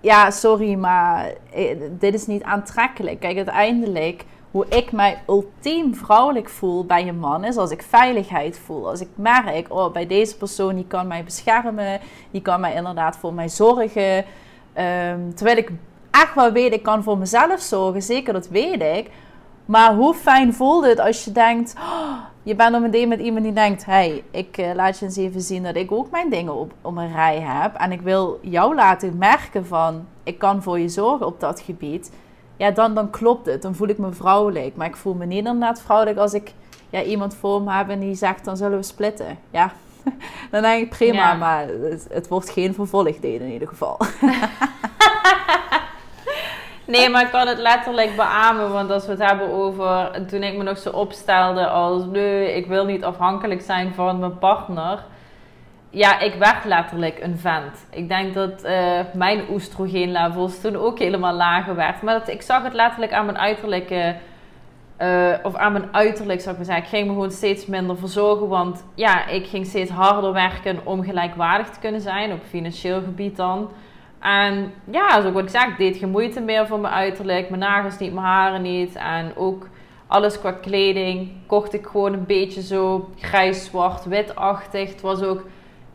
Speaker 1: ja, sorry, maar eh, dit is niet aantrekkelijk. Kijk, uiteindelijk, hoe ik mij ultiem vrouwelijk voel bij een man is als ik veiligheid voel. Als ik merk, oh, bij deze persoon, die kan mij beschermen, die kan mij inderdaad voor mij zorgen. Ehm, terwijl ik echt wel weet, ik kan voor mezelf zorgen, zeker dat weet ik. Maar hoe fijn voelt het als je denkt, oh, je bent op een date met iemand die denkt, hey, ik eh, laat je eens even zien dat ik ook mijn dingen op, op een rij heb. En ik wil jou laten merken van, ik kan voor je zorgen op dat gebied. Ja, dan, dan klopt het. Dan voel ik me vrouwelijk. Maar ik voel me niet inderdaad vrouwelijk als ik ja, iemand voor me heb en die zegt dan zullen we splitten. Ja, dan denk ik prima, maar het, het, wordt geen vervolgdelen in ieder geval.
Speaker 2: nee, maar ik kan het letterlijk beamen, want als we het hebben over toen ik me nog zo opstelde als nee, ik wil niet afhankelijk zijn van mijn partner ja, ik werd letterlijk een vent. Ik denk dat uh, mijn oestrogeenlevels toen ook helemaal lager werd. Maar dat, ik zag het letterlijk aan mijn uiterlijke... Uh, of aan mijn uiterlijk zou ik maar zeggen. Ik ging me gewoon steeds minder verzorgen. Want ja, ik ging steeds harder werken om gelijkwaardig te kunnen zijn. Op financieel gebied dan. En ja, zoals ik zeg, ik deed geen moeite meer voor mijn uiterlijk. Mijn nagels niet, mijn haren niet. En ook alles qua kleding kocht ik gewoon een beetje zo grijs, zwart, witachtig. Het was ook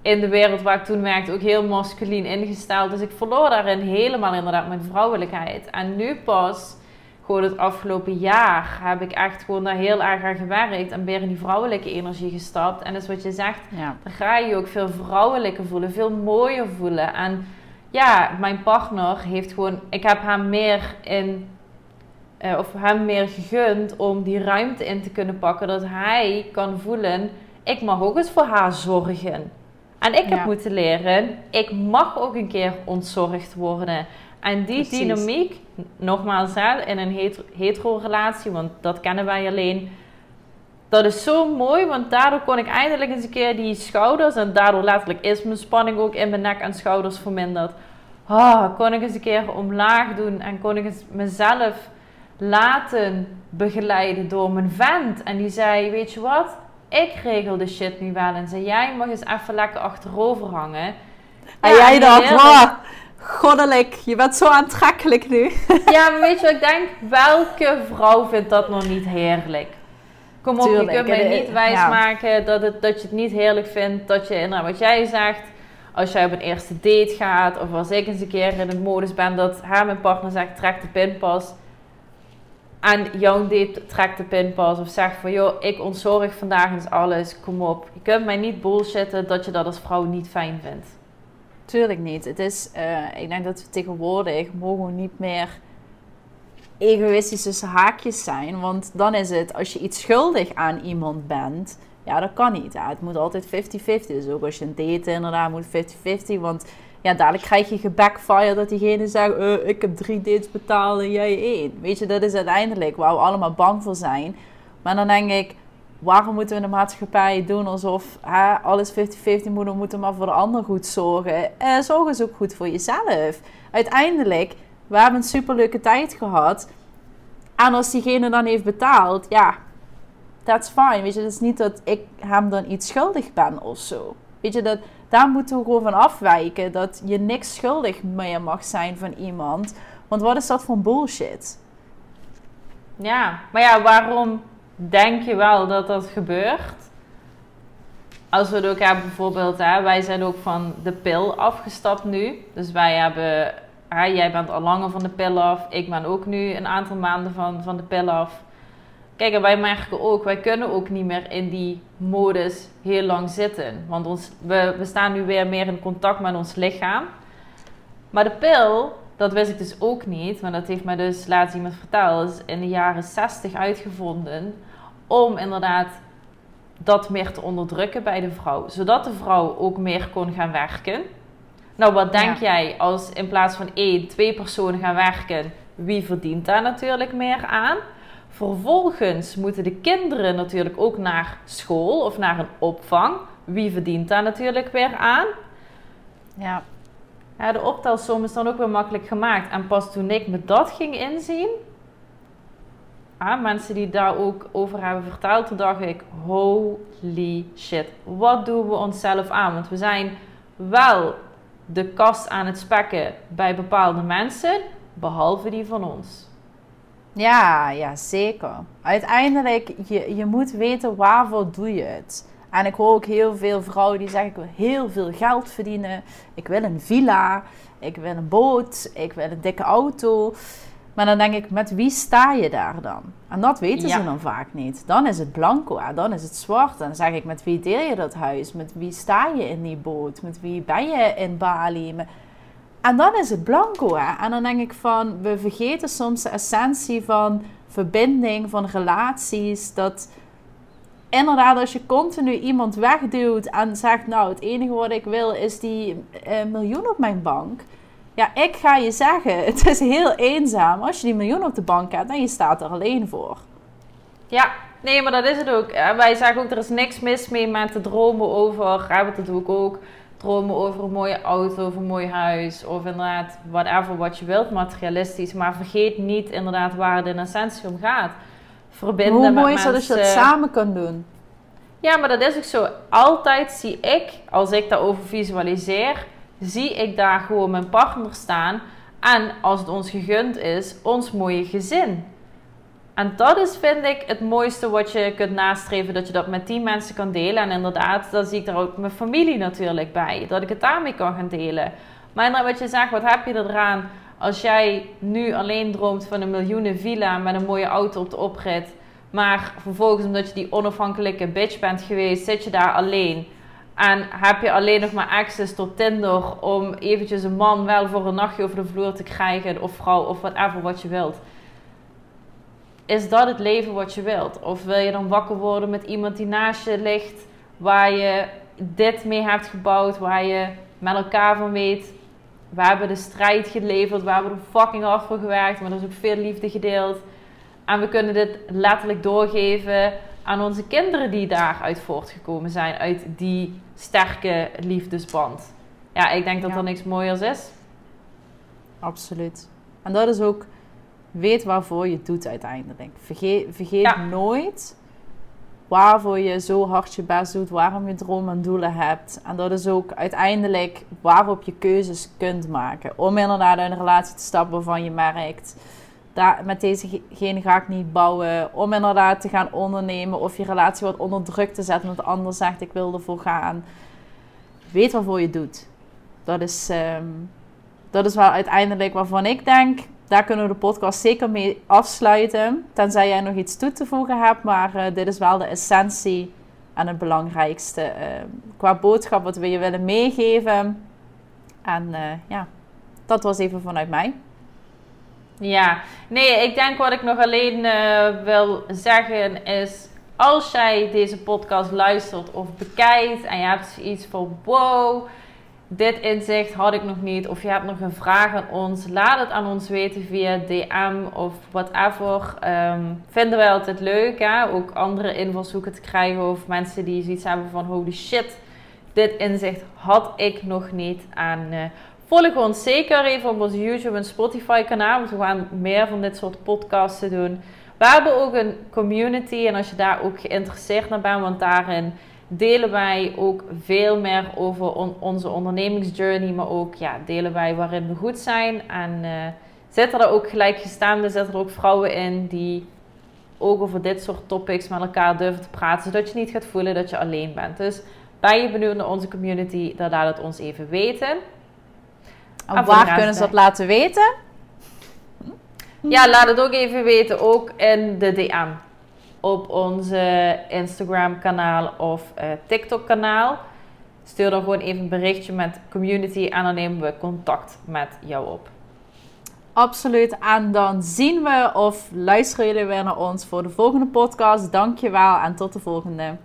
Speaker 2: in de wereld waar ik toen werkte ook heel masculien ingesteld. Dus ik verloor daarin helemaal inderdaad mijn vrouwelijkheid. En nu pas, gewoon het afgelopen jaar, heb ik echt gewoon daar heel erg aan gewerkt. En weer in die vrouwelijke energie gestapt. En dat is wat je zegt, ja. dan ga je je ook veel vrouwelijker voelen, veel mooier voelen. En ja, mijn partner heeft gewoon, ik heb hem meer in uh, of hem meer gegund om die ruimte in te kunnen pakken. Dat hij kan voelen, ik mag ook eens voor haar zorgen. En ik heb moeten leren, ik mag ook een keer ontzorgd worden. En die dynamiek, nogmaals, hè, in een hetero-relatie, want dat kennen wij alleen. Dat is zo mooi, want daardoor kon ik eindelijk eens een keer die schouders, en daardoor letterlijk is mijn spanning ook in mijn nek en schouders verminderd. Ah, kon ik eens een keer omlaag doen en kon ik eens mezelf laten begeleiden door mijn vent. En die zei: Weet je wat? Ik regel de shit nu wel. En jij mag eens even lekker achterover hangen.
Speaker 1: en jij dacht, wow, goddelijk, je bent zo aantrekkelijk nu.
Speaker 2: ja, maar weet je wat ik denk? Welke vrouw vindt dat nog niet heerlijk? Kom op, je kunt mij niet wijsmaken dat, het, dat je het niet heerlijk vindt. Dat je, nou, wat jij zegt, als jij op een eerste date gaat... of als ik eens een keer in het modus ben dat haar mijn partner zegt... trek de pinpas en jouw date trekt de pinpas of zegt van joh, ik ontzorg vandaag eens alles, kom op. Je kunt mij niet bullshitten dat je dat als vrouw niet fijn vindt.
Speaker 1: Tuurlijk niet. Het is, uh, ik denk dat we tegenwoordig mogen niet meer egoïstische haakjes zijn. Want dan is het, als je iets schuldig aan iemand bent, ja, dat kan niet. Het moet altijd 50-50. Dus ook als je een date inderdaad moet 50-50. Want ja, dadelijk krijg je gebackfire dat diegene zegt: uh, Ik heb drie dates betaald en jij één. Weet je, dat is uiteindelijk waar we allemaal bang voor zijn. Maar dan denk ik: waarom moeten we in de maatschappij doen alsof alles 50-50 moet, we moeten maar voor de ander goed zorgen? Eh, zorg eens ook goed voor jezelf. Uiteindelijk, we hebben een superleuke tijd gehad. En als diegene dan heeft betaald, ja, that's fine. Weet je, het is niet dat ik hem dan iets schuldig ben of zo. Weet je, dat, daar moeten we gewoon van afwijken. Dat je niks schuldig meer mag zijn van iemand. Want wat is dat voor bullshit?
Speaker 2: Ja, maar ja, waarom denk je wel dat dat gebeurt? Als we hebben bijvoorbeeld, hè, wij zijn ook van de pil afgestapt nu. Dus wij hebben, jij bent al langer van de pil af. Ik ben ook nu een aantal maanden van, van de pil af. Kijk, en wij merken ook, wij kunnen ook niet meer in die modus heel lang zitten. Want ons, we, we staan nu weer meer in contact met ons lichaam. Maar de pil, dat wist ik dus ook niet. Maar dat heeft mij dus laatst iemand verteld. is in de jaren 60 uitgevonden. Om inderdaad dat meer te onderdrukken bij de vrouw. Zodat de vrouw ook meer kon gaan werken. Nou, wat denk jij als in plaats van één, twee personen gaan werken? Wie verdient daar natuurlijk meer aan? Vervolgens moeten de kinderen natuurlijk ook naar school of naar een opvang. Wie verdient daar natuurlijk weer aan?
Speaker 1: Ja.
Speaker 2: ja de optelsom is dan ook weer makkelijk gemaakt. En pas toen ik me dat ging inzien, ah, mensen die daar ook over hebben verteld, toen dacht ik: holy shit, wat doen we onszelf aan? Want we zijn wel de kast aan het spekken bij bepaalde mensen, behalve die van ons.
Speaker 1: Ja, ja, zeker. Uiteindelijk, je, je moet weten waarvoor doe je het. En ik hoor ook heel veel vrouwen die zeggen: Ik wil heel veel geld verdienen. Ik wil een villa. Ik wil een boot. Ik wil een dikke auto. Maar dan denk ik: Met wie sta je daar dan? En dat weten ze dan vaak niet. Dan is het blanco, dan is het zwart. Dan zeg ik: Met wie deel je dat huis? Met wie sta je in die boot? Met wie ben je in Bali? En dan is het blanco. Hè? En dan denk ik van, we vergeten soms de essentie van verbinding, van relaties. Dat inderdaad, als je continu iemand wegduwt en zegt, nou, het enige wat ik wil is die uh, miljoen op mijn bank. Ja, ik ga je zeggen, het is heel eenzaam als je die miljoen op de bank hebt en je staat er alleen voor.
Speaker 2: Ja, nee, maar dat is het ook. Wij zeggen ook, er is niks mis mee met te dromen over, ja, wat dat doe ik ook, dromen over een mooie auto of een mooi huis of inderdaad whatever wat je wilt, materialistisch. Maar vergeet niet inderdaad waar het in essentie om gaat.
Speaker 1: Verbinden Hoe mooi is dat als je dat samen kan doen?
Speaker 2: Ja, maar dat is ook zo. Altijd zie ik, als ik daarover visualiseer, zie ik daar gewoon mijn partner staan. En als het ons gegund is, ons mooie gezin. En dat is, vind ik, het mooiste wat je kunt nastreven. Dat je dat met die mensen kan delen. En inderdaad, dan zie ik daar ook mijn familie natuurlijk bij. Dat ik het daarmee kan gaan delen. Maar wat je zegt, wat heb je eraan als jij nu alleen droomt van een miljoenen villa met een mooie auto op de oprit. Maar vervolgens, omdat je die onafhankelijke bitch bent geweest, zit je daar alleen. En heb je alleen nog maar access tot Tinder om eventjes een man wel voor een nachtje over de vloer te krijgen. Of vrouw, of whatever wat je wilt is dat het leven wat je wilt? Of wil je dan wakker worden met iemand die naast je ligt, waar je dit mee hebt gebouwd, waar je met elkaar van weet, we hebben de strijd geleverd, we hebben er fucking hard voor gewerkt, maar er is ook veel liefde gedeeld. En we kunnen dit letterlijk doorgeven aan onze kinderen die daaruit voortgekomen zijn, uit die sterke liefdesband. Ja, ik denk dat er niks mooiers is.
Speaker 1: Absoluut. En dat is ook weet waarvoor je het doet uiteindelijk. Vergeet, vergeet nooit waarvoor je zo hard je best doet, waarom je dromen en doelen hebt. En dat is ook uiteindelijk waarop je keuzes kunt maken. Om inderdaad in een relatie te stappen waarvan je merkt, daar, met dezegene ga ik niet bouwen. Om inderdaad te gaan ondernemen of je relatie wat onder druk te zetten, omdat de ander zegt ik wil ervoor gaan. Weet waarvoor je het doet. Dat is, ehm, dat is wel uiteindelijk waarvan ik denk, daar kunnen we de podcast zeker mee afsluiten. Tenzij jij nog iets toe te voegen hebt. Maar uh, dit is wel de essentie en het belangrijkste uh, qua boodschap wat we je willen meegeven. En uh, ja, dat was even vanuit mij.
Speaker 2: Ja, nee, ik denk wat ik nog alleen wil zeggen is. Als jij deze podcast luistert of bekijkt en je hebt iets van wow dit inzicht had ik nog niet, of je hebt nog een vraag aan ons, laat het aan ons weten via DM of whatever. Um, vinden wij altijd leuk, hè? ook andere invalshoeken te krijgen of mensen die zoiets hebben van holy shit, dit inzicht had ik nog niet. En uh, volg ons zeker even op onze YouTube en Spotify kanaal, want we gaan meer van dit soort podcasts doen. We hebben ook een community en als je daar ook geïnteresseerd naar bent, want daarin delen wij ook veel meer over onze ondernemingsjourney, maar ook ja, delen wij waarin we goed zijn. En uh, zitten er ook gelijkgestaande, zitten er ook vrouwen in die ook over dit soort topics met elkaar durven te praten, zodat je niet gaat voelen dat je alleen bent. Dus ben je benieuwd naar onze community, dan laat het ons even weten.
Speaker 1: En waar kunnen ze dat laten weten?
Speaker 2: Ja, laat het ook even weten, ook in de DM op onze Instagram kanaal of uh, TikTok kanaal. Stuur dan gewoon even een berichtje met community en dan nemen we contact met jou op.
Speaker 1: Absoluut. En dan zien we of luisteren jullie weer naar ons voor de volgende podcast. Dankjewel en tot de volgende.